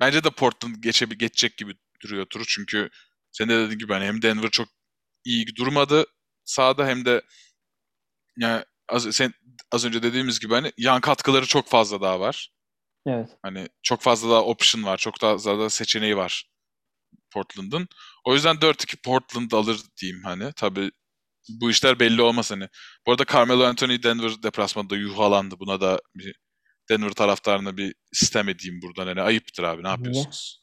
Bence de Portland geçe, geçecek gibi duruyor turu çünkü sen de dediğin gibi hani hem Denver çok iyi durmadı sahada hem de yani az, sen, az önce dediğimiz gibi hani yan katkıları çok fazla daha var. Evet. Hani çok fazla daha option var. Çok daha fazla seçeneği var Portland'ın. O yüzden 4-2 Portland alır diyeyim hani. Tabii bu işler belli olmaz hani. Bu arada Carmelo Anthony Denver deplasmanında yuhalandı. Buna da bir Denver taraftarına bir sistem edeyim buradan. Hani ayıptır abi ne yapıyorsunuz?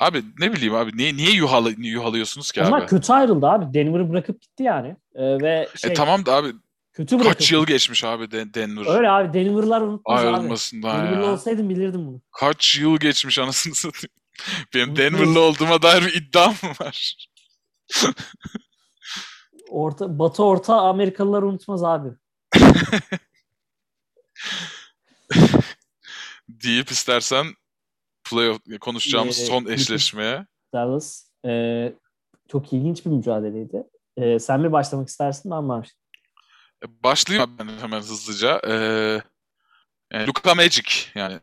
Abi ne bileyim abi niye niye yuhalı, yuhalıyorsunuz ki Onlar abi? Kötü ayrıldı abi. Denver'ı bırakıp gitti yani. Ee, ve e, şey, e tamam da abi kötü bırakıp. Kaç yıl geçmiş abi Denver? Öyle abi Denver'lar unutmaz Ayrılmasından abi. Denver'lı olsaydım bilirdim bunu. Kaç yıl geçmiş anasını satayım. [laughs] Benim Denver'lı olduğuma dair bir iddiam mı var? [laughs] orta, Batı Orta Amerikalılar unutmaz abi. [laughs] deyip istersen playoff konuşacağımız ee, son eşleşmeye. [laughs] Dallas. E, çok ilginç bir mücadeleydi. E, sen mi başlamak istersin ben mi Başlayayım ben hemen hızlıca. Ee, yani Luka Magic yani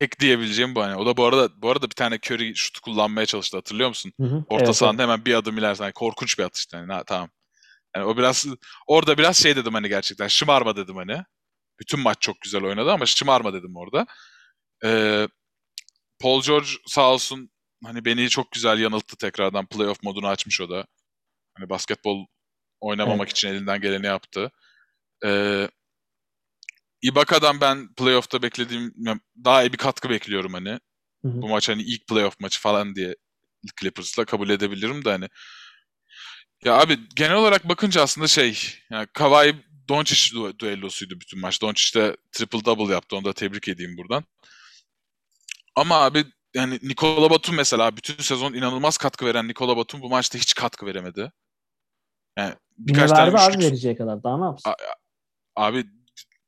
ekleyebileceğim bu hani. O da bu arada bu arada bir tane Curry şut kullanmaya çalıştı hatırlıyor musun? Hı hı, Orta evet, sahanda evet. hemen bir adım ileride. Yani korkunç bir atıştı yani. Ha, tamam. Yani o biraz orada biraz şey dedim hani gerçekten şımarma dedim hani. Bütün maç çok güzel oynadı ama şımarma dedim orada. Ee, Paul George sağ olsun hani beni çok güzel yanılttı tekrardan playoff modunu açmış o da. Hani basketbol oynamamak evet. için elinden geleni yaptı. Ee, Ibaka'dan ben playoff'ta beklediğim daha iyi bir katkı bekliyorum hani. Hı hı. Bu maç hani ilk playoff maçı falan diye Clippers'la kabul edebilirim de hani. Ya abi genel olarak bakınca aslında şey yani Kawhi Doncic du- düellosuydu bütün maç. Doncic de triple double yaptı. Onu da tebrik edeyim buradan. Ama abi yani Nikola Batum mesela bütün sezon inanılmaz katkı veren Nikola Batum bu maçta hiç katkı veremedi. Yani birkaç verdi tane abi vereceği kadar. Daha ne yapsın? Abi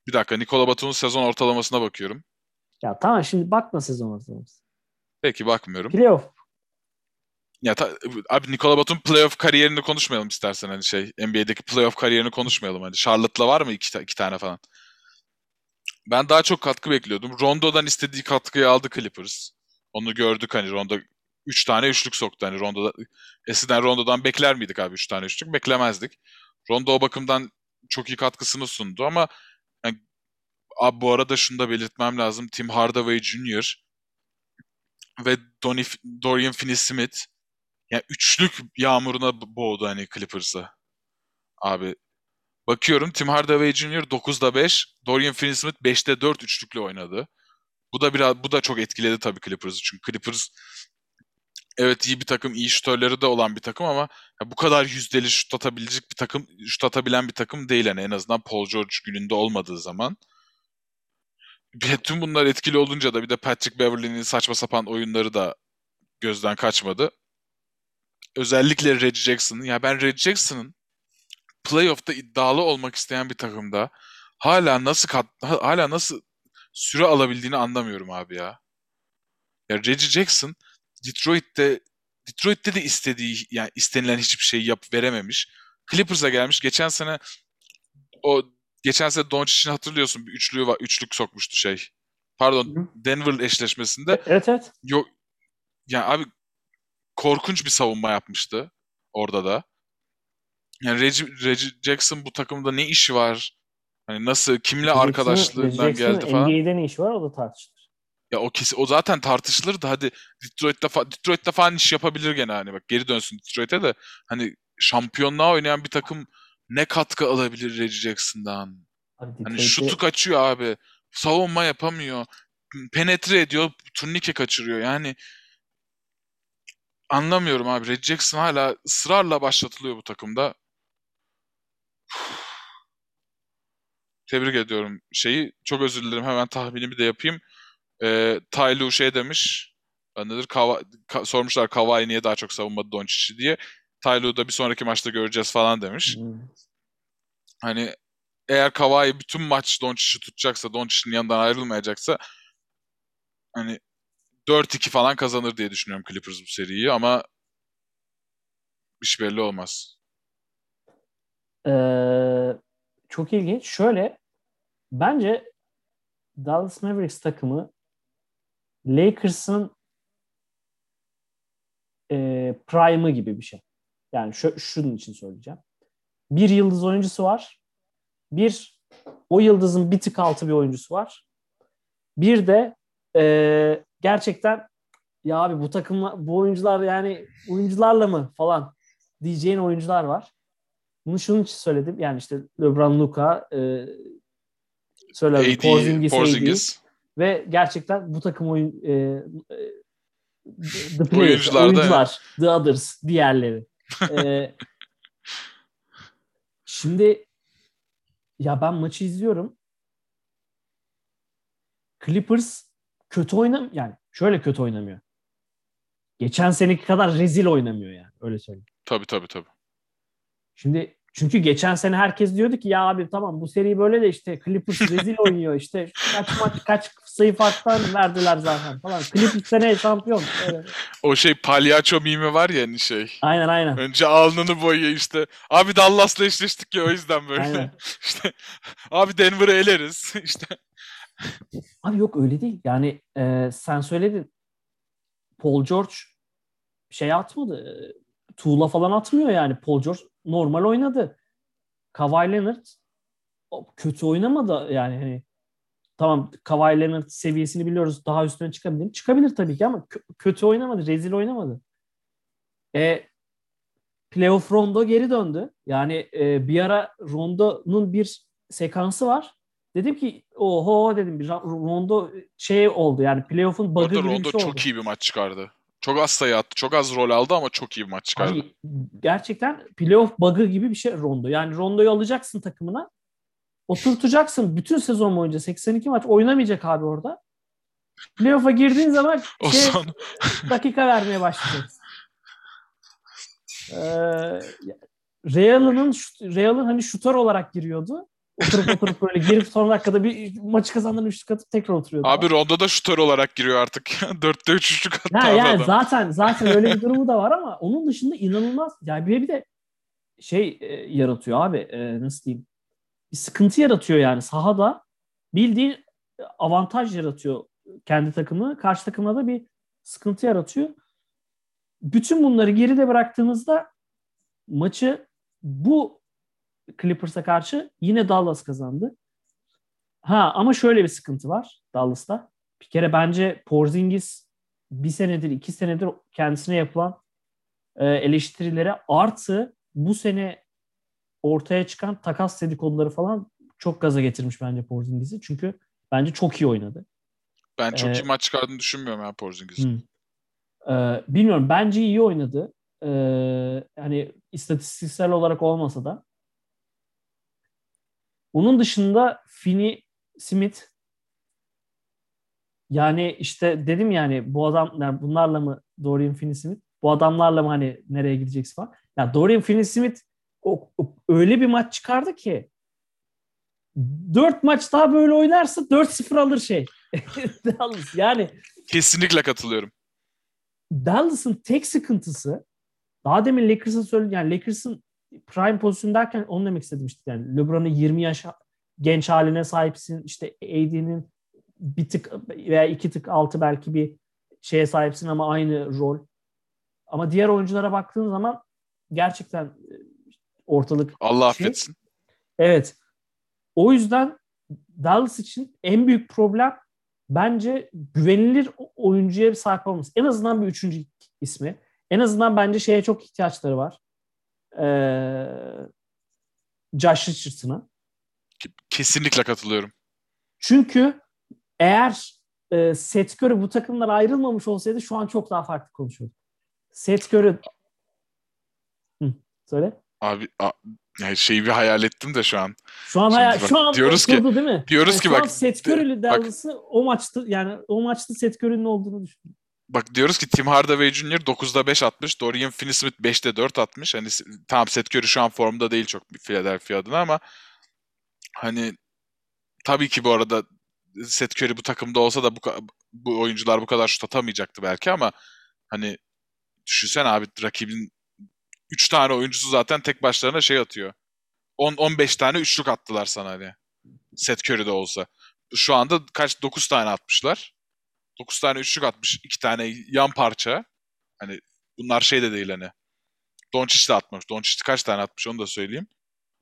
bir dakika Nikola Batum'un sezon ortalamasına bakıyorum. Ya tamam şimdi bakma sezon ortalaması. Peki bakmıyorum. Playoff. Ya ta, abi Nikola Batum playoff kariyerini konuşmayalım istersen hani şey NBA'deki playoff kariyerini konuşmayalım hani. Charlotte'la var mı iki, iki tane falan? Ben daha çok katkı bekliyordum. Rondo'dan istediği katkıyı aldı Clippers. Onu gördük hani Rondo 3 tane üçlük soktu. Hani Rondo'da, eskiden Rondo'dan bekler miydik abi 3 tane üçlük? Beklemezdik. Rondo o bakımdan çok iyi katkısını sundu ama yani, abi bu arada şunu da belirtmem lazım. Tim Hardaway Jr. ve Donny, Dorian Finney-Smith yani üçlük yağmuruna boğdu hani Clippers'ı. Abi bakıyorum Tim Hardaway Jr. 9'da 5, Dorian Finney-Smith 5'te 4 üçlükle oynadı. Bu da biraz bu da çok etkiledi tabii Clippers'ı. Çünkü Clippers evet iyi bir takım, iyi şutörleri de olan bir takım ama bu kadar yüzdeli şut atabilecek bir takım, şut atabilen bir takım değil yani en azından Paul George gününde olmadığı zaman. Tüm bunlar etkili olunca da bir de Patrick Beverly'nin saçma sapan oyunları da gözden kaçmadı. Özellikle Reggie Jackson'ın. Ya ben Reggie Jackson'ın playoff'ta iddialı olmak isteyen bir takımda hala nasıl kat, hala nasıl süre alabildiğini anlamıyorum abi ya. Ya Reggie Jackson Detroit'te Detroit'te de istediği yani istenilen hiçbir şey yap verememiş. Clippers'a gelmiş. Geçen sene o geçen sene Doncic'in hatırlıyorsun bir üçlüğü var. Üçlük sokmuştu şey. Pardon Denver eşleşmesinde. Evet evet. Yok yani abi korkunç bir savunma yapmıştı orada da. Yani Reggie, Reggie Jackson bu takımda ne işi var? Hani nasıl, kimle Reggie arkadaşlığından geldi falan. NBA'de ne işi var o da tartışılır. Ya o kesi, o zaten tartışılır da hadi Detroit'te, fa- Detroit'te falan iş yapabilir gene hani bak geri dönsün Detroit'e de hani şampiyonluğa oynayan bir takım ne katkı alabilir Reggie Jackson'dan? Abi, hani şutu kaçıyor abi. Savunma yapamıyor. Penetre ediyor, turnike kaçırıyor. Yani anlamıyorum abi. Red Jackson hala ısrarla başlatılıyor bu takımda. Tebrik ediyorum şeyi. Çok özür dilerim. Hemen tahminimi de yapayım. Ee, Taylu şey demiş. nedir? Kava, ka, sormuşlar Kawhi niye daha çok savunmadı Doncic'i diye. Tyler'ı da bir sonraki maçta göreceğiz falan demiş. Hmm. Hani eğer Kawhi bütün maç Doncic'i tutacaksa, Doncic'in yanından ayrılmayacaksa hani 4-2 falan kazanır diye düşünüyorum Clippers bu seriyi ama hiç belli olmaz. Ee, çok ilginç. Şöyle bence Dallas Mavericks takımı Lakers'ın e, prime'ı gibi bir şey. Yani şu, şunun için söyleyeceğim. Bir yıldız oyuncusu var. Bir o yıldızın bir tık altı bir oyuncusu var. Bir de e, gerçekten ya abi bu takımla bu oyuncular yani oyuncularla mı falan diyeceğin oyuncular var. Bunu şunun için söyledim. Yani işte LeBron, Luka, e, söyledim. AD, Porzingis, Porzingis. AD. Ve gerçekten bu takım oyun e, e, the players, oyuncular, the others, diğerleri. e, [laughs] şimdi ya ben maçı izliyorum. Clippers kötü oynam yani şöyle kötü oynamıyor. Geçen seneki kadar rezil oynamıyor yani öyle söyleyeyim. Tabii tabii tabii. Şimdi çünkü geçen sene herkes diyordu ki ya abi tamam bu seri böyle de işte Clippers [laughs] rezil oynuyor işte kaç maç kaç sayı farktan verdiler zaten falan. Clippers sene şampiyon. Öyle. O şey palyaço mimi var ya hani şey. Aynen aynen. Önce alnını boyuyor işte. Abi Dallas'la eşleştik ya o yüzden böyle. Aynen. [laughs] işte abi Denver'ı eleriz [laughs] işte. Abi yok öyle değil. Yani e, sen söyledin. Paul George şey atmadı. Tuğla falan atmıyor yani. Paul George normal oynadı. Kawhi Leonard kötü oynamadı yani hani tamam Kawhi Leonard seviyesini biliyoruz daha üstüne çıkabilir. Çıkabilir tabii ki ama kö- kötü oynamadı, rezil oynamadı. E, playoff Rondo geri döndü. Yani e, bir ara Rondo'nun bir sekansı var. Dedim ki oho dedim bir Rondo şey oldu yani playoff'un bug'ı gibi Rondo bir şey çok oldu. iyi bir maç çıkardı. Çok az sayı attı. Çok az rol aldı ama çok iyi bir maç çıkardı. Abi, gerçekten playoff bug'ı gibi bir şey Rondo. Yani Rondo'yu alacaksın takımına. Oturtacaksın bütün sezon boyunca 82 maç oynamayacak abi orada. Playoff'a girdiğin zaman [laughs] şey, son... dakika vermeye başlayacaksın. Ee, Real'ın Real'ın hani şutör olarak giriyordu. Oturup oturup böyle girip son dakikada bir maçı kazandığını üçlük atıp tekrar oturuyordu. Abi Rondo da şutör olarak giriyor artık. [laughs] Dörtte üç üçlük attı ha, yani adam. Zaten, zaten öyle bir durumu da var ama onun dışında inanılmaz. Yani bir, bir de şey e, yaratıyor abi e, nasıl diyeyim. Bir sıkıntı yaratıyor yani sahada. Bildiğin avantaj yaratıyor kendi takımı. Karşı takımına da bir sıkıntı yaratıyor. Bütün bunları geride bıraktığımızda maçı bu Clippers'a karşı yine Dallas kazandı. Ha ama şöyle bir sıkıntı var Dallas'ta. Bir kere bence Porzingis bir senedir, iki senedir kendisine yapılan e, eleştirilere artı bu sene ortaya çıkan takas dedikoduları falan çok gaza getirmiş bence Porzingis'i. Çünkü bence çok iyi oynadı. Ben çok ee, iyi maç çıkardığını düşünmüyorum ya Porzingis'in. Ee, bilmiyorum. Bence iyi oynadı. Ee, hani istatistiksel olarak olmasa da onun dışında Finney Smith yani işte dedim yani bu adam yani bunlarla mı Dorian Finney-Smith bu adamlarla mı hani nereye gideceksin falan. Ya Dorian Finney-Smith o, o, öyle bir maç çıkardı ki dört maç daha böyle oynarsa 4-0 alır şey. [laughs] Dallas yani. Kesinlikle katılıyorum. Dallas'ın tek sıkıntısı daha demin Lakers'ın söyledi yani Lakers'ın prime pozisyon derken onu demek istedim işte. Yani LeBron'un 20 yaş genç haline sahipsin. İşte AD'nin bir tık veya iki tık altı belki bir şeye sahipsin ama aynı rol. Ama diğer oyunculara baktığın zaman gerçekten e, ortalık Allah şey. affetsin. Evet. O yüzden Dallas için en büyük problem bence güvenilir oyuncuya sahip olması. En azından bir üçüncü ismi. En azından bence şeye çok ihtiyaçları var e, Josh Richardson'a. Kesinlikle katılıyorum. Çünkü eğer e, Seth Curry bu takımdan ayrılmamış olsaydı şu an çok daha farklı konuşuyorduk. Seth Curry Hı, söyle. Abi a, yani şeyi bir hayal ettim de şu an. Şu an hayal, şu an diyoruz ki değil mi? Diyoruz yani ki bak. Seth Curry'li Dallas'ı o maçta yani o maçta Seth Curry'nin olduğunu düşünüyorum. Bak diyoruz ki Tim Hardaway Jr. 9'da 5 atmış. Dorian Finney-Smith 5'te 4 atmış. Hani tamam Seth Curry şu an formda değil çok Philadelphia adına ama hani tabii ki bu arada Seth Curry bu takımda olsa da bu, bu oyuncular bu kadar şut atamayacaktı belki ama hani düşünsen abi rakibin 3 tane oyuncusu zaten tek başlarına şey atıyor. 10 15 tane üçlük attılar sana hani. Seth Curry'de olsa. Şu anda kaç 9 tane atmışlar. 9 tane üçlük atmış. 2 tane yan parça. Hani bunlar şey de değil hani. Doncic de atmış. Doncic kaç tane atmış onu da söyleyeyim.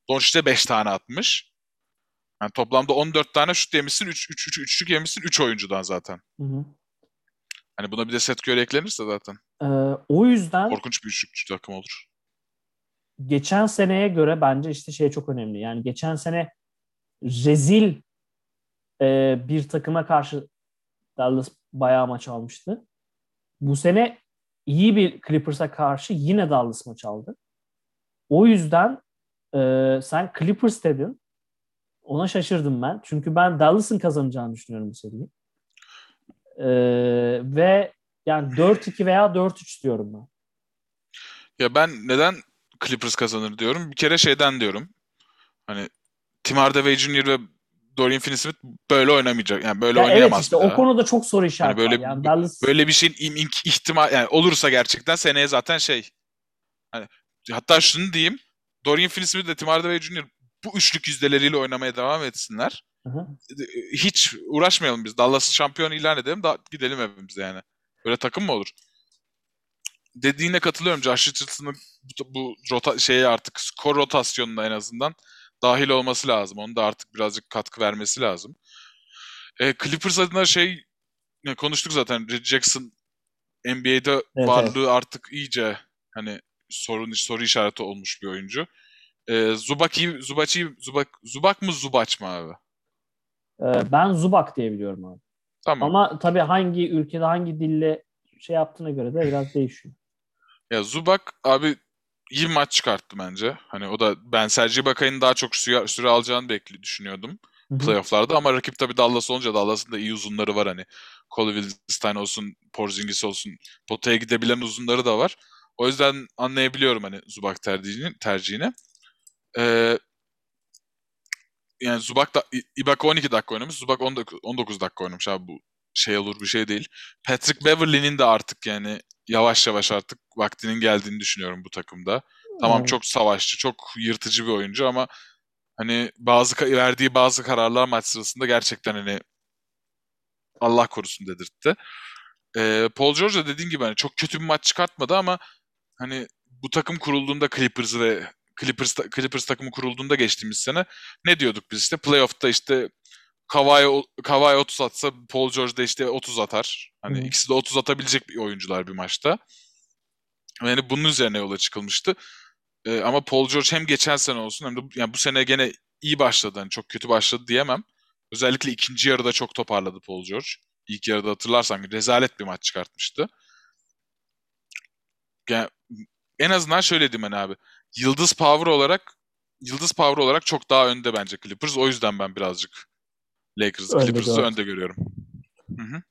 Doncic de 5 tane atmış. Yani toplamda 14 tane şut yemişsin. 3 3 3 üçlük yemişsin 3 oyuncudan zaten. Hı hı. Hani buna bir de set göre eklenirse zaten. Ee, o yüzden korkunç bir üçlükçü takım olur. Geçen seneye göre bence işte şey çok önemli. Yani geçen sene rezil e, bir takıma karşı Dallas bayağı maç almıştı. Bu sene iyi bir Clippers'a karşı yine Dallas maç aldı. O yüzden e, sen Clippers dedin. Ona şaşırdım ben. Çünkü ben Dallas'ın kazanacağını düşünüyorum bu seriyi. E, ve yani 4-2 veya 4-3 diyorum ben. Ya ben neden Clippers kazanır diyorum? Bir kere şeyden diyorum. Hani Tim Hardaway Jr. ve Dorian Finney-Smith böyle oynamayacak. Yani böyle ya oynayamaz. Evet işte o konuda çok soru işareti hani böyle, var. Yani Dallas... Böyle bir şeyin im, ihtimal yani olursa gerçekten seneye zaten şey hani hatta şunu diyeyim Dorian Finney-Smith ve Tim Hardaway Jr. bu üçlük yüzdeleriyle oynamaya devam etsinler. Hı hı. Hiç uğraşmayalım biz. Dallas'ı şampiyon ilan edelim da gidelim evimize yani. Böyle takım mı olur? Dediğine katılıyorum. Josh Richardson'ın bu, bu rota, şeye artık skor rotasyonuna en azından dahil olması lazım. Onun da artık birazcık katkı vermesi lazım. E, Clippers adına şey konuştuk zaten. Red Jackson NBA'de evet, varlığı evet. artık iyice hani sorun soru işareti olmuş bir oyuncu. E, Zubaki Zubaci Zubak Zubak mı Zubaç mı abi? Ee, ben Zubak diye biliyorum abi. Tamam. Ama tabii hangi ülkede hangi dille şey yaptığına göre de biraz değişiyor. Ya Zubak abi iyi maç çıkarttı bence. Hani o da ben Sergi Bakay'ın daha çok süre, süre alacağını bekli düşünüyordum playofflarda ama rakip tabii Dallas olunca Dallas'ın da iyi uzunları var hani. Cole Wilstein olsun, Porzingis olsun, potaya gidebilen uzunları da var. O yüzden anlayabiliyorum hani Zubak tercihini. tercihini. Ee, yani Zubak da Ibaka 12 dakika oynamış. Zubak 19 dakika oynamış abi bu şey olur bir şey değil. Patrick Beverly'nin de artık yani yavaş yavaş artık vaktinin geldiğini düşünüyorum bu takımda. Tamam evet. çok savaşçı, çok yırtıcı bir oyuncu ama hani bazı verdiği bazı kararlar maç sırasında gerçekten hani Allah korusun dedirtti. Ee, Paul George da dediğin gibi hani çok kötü bir maç çıkartmadı ama hani bu takım kurulduğunda Clippers ve Clippers, Clippers takımı kurulduğunda geçtiğimiz sene ne diyorduk biz işte playoff'ta işte Kawhi, Kawhi 30 atsa Paul George de işte 30 atar. Hani hmm. ikisi de 30 atabilecek bir oyuncular bir maçta. Yani bunun üzerine yola çıkılmıştı. Ee, ama Paul George hem geçen sene olsun hem de yani bu sene gene iyi başladı. Yani çok kötü başladı diyemem. Özellikle ikinci yarıda çok toparladı Paul George. İlk yarıda hatırlarsan rezalet bir maç çıkartmıştı. Yani en azından şöyle diyeyim hani abi. Yıldız power olarak Yıldız power olarak çok daha önde bence Clippers. O yüzden ben birazcık Lakers, Clippers'ı önde görüyorum. Hı hı.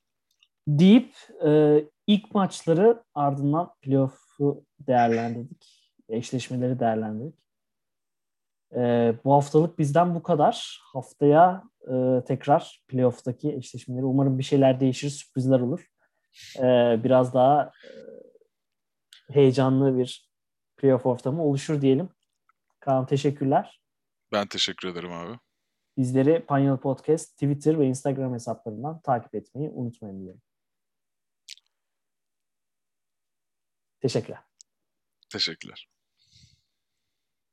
Deyip e, ilk maçları ardından playoff'u değerlendirdik. Eşleşmeleri değerlendirdik. E, bu haftalık bizden bu kadar. Haftaya e, tekrar playoff'taki eşleşmeleri umarım bir şeyler değişir, sürprizler olur. E, biraz daha e, heyecanlı bir playoff ortamı oluşur diyelim. Kaan teşekkürler. Ben teşekkür ederim abi. Bizleri Panyol Podcast Twitter ve Instagram hesaplarından takip etmeyi unutmayın diyorum. Teşekkürler. Teşekkürler.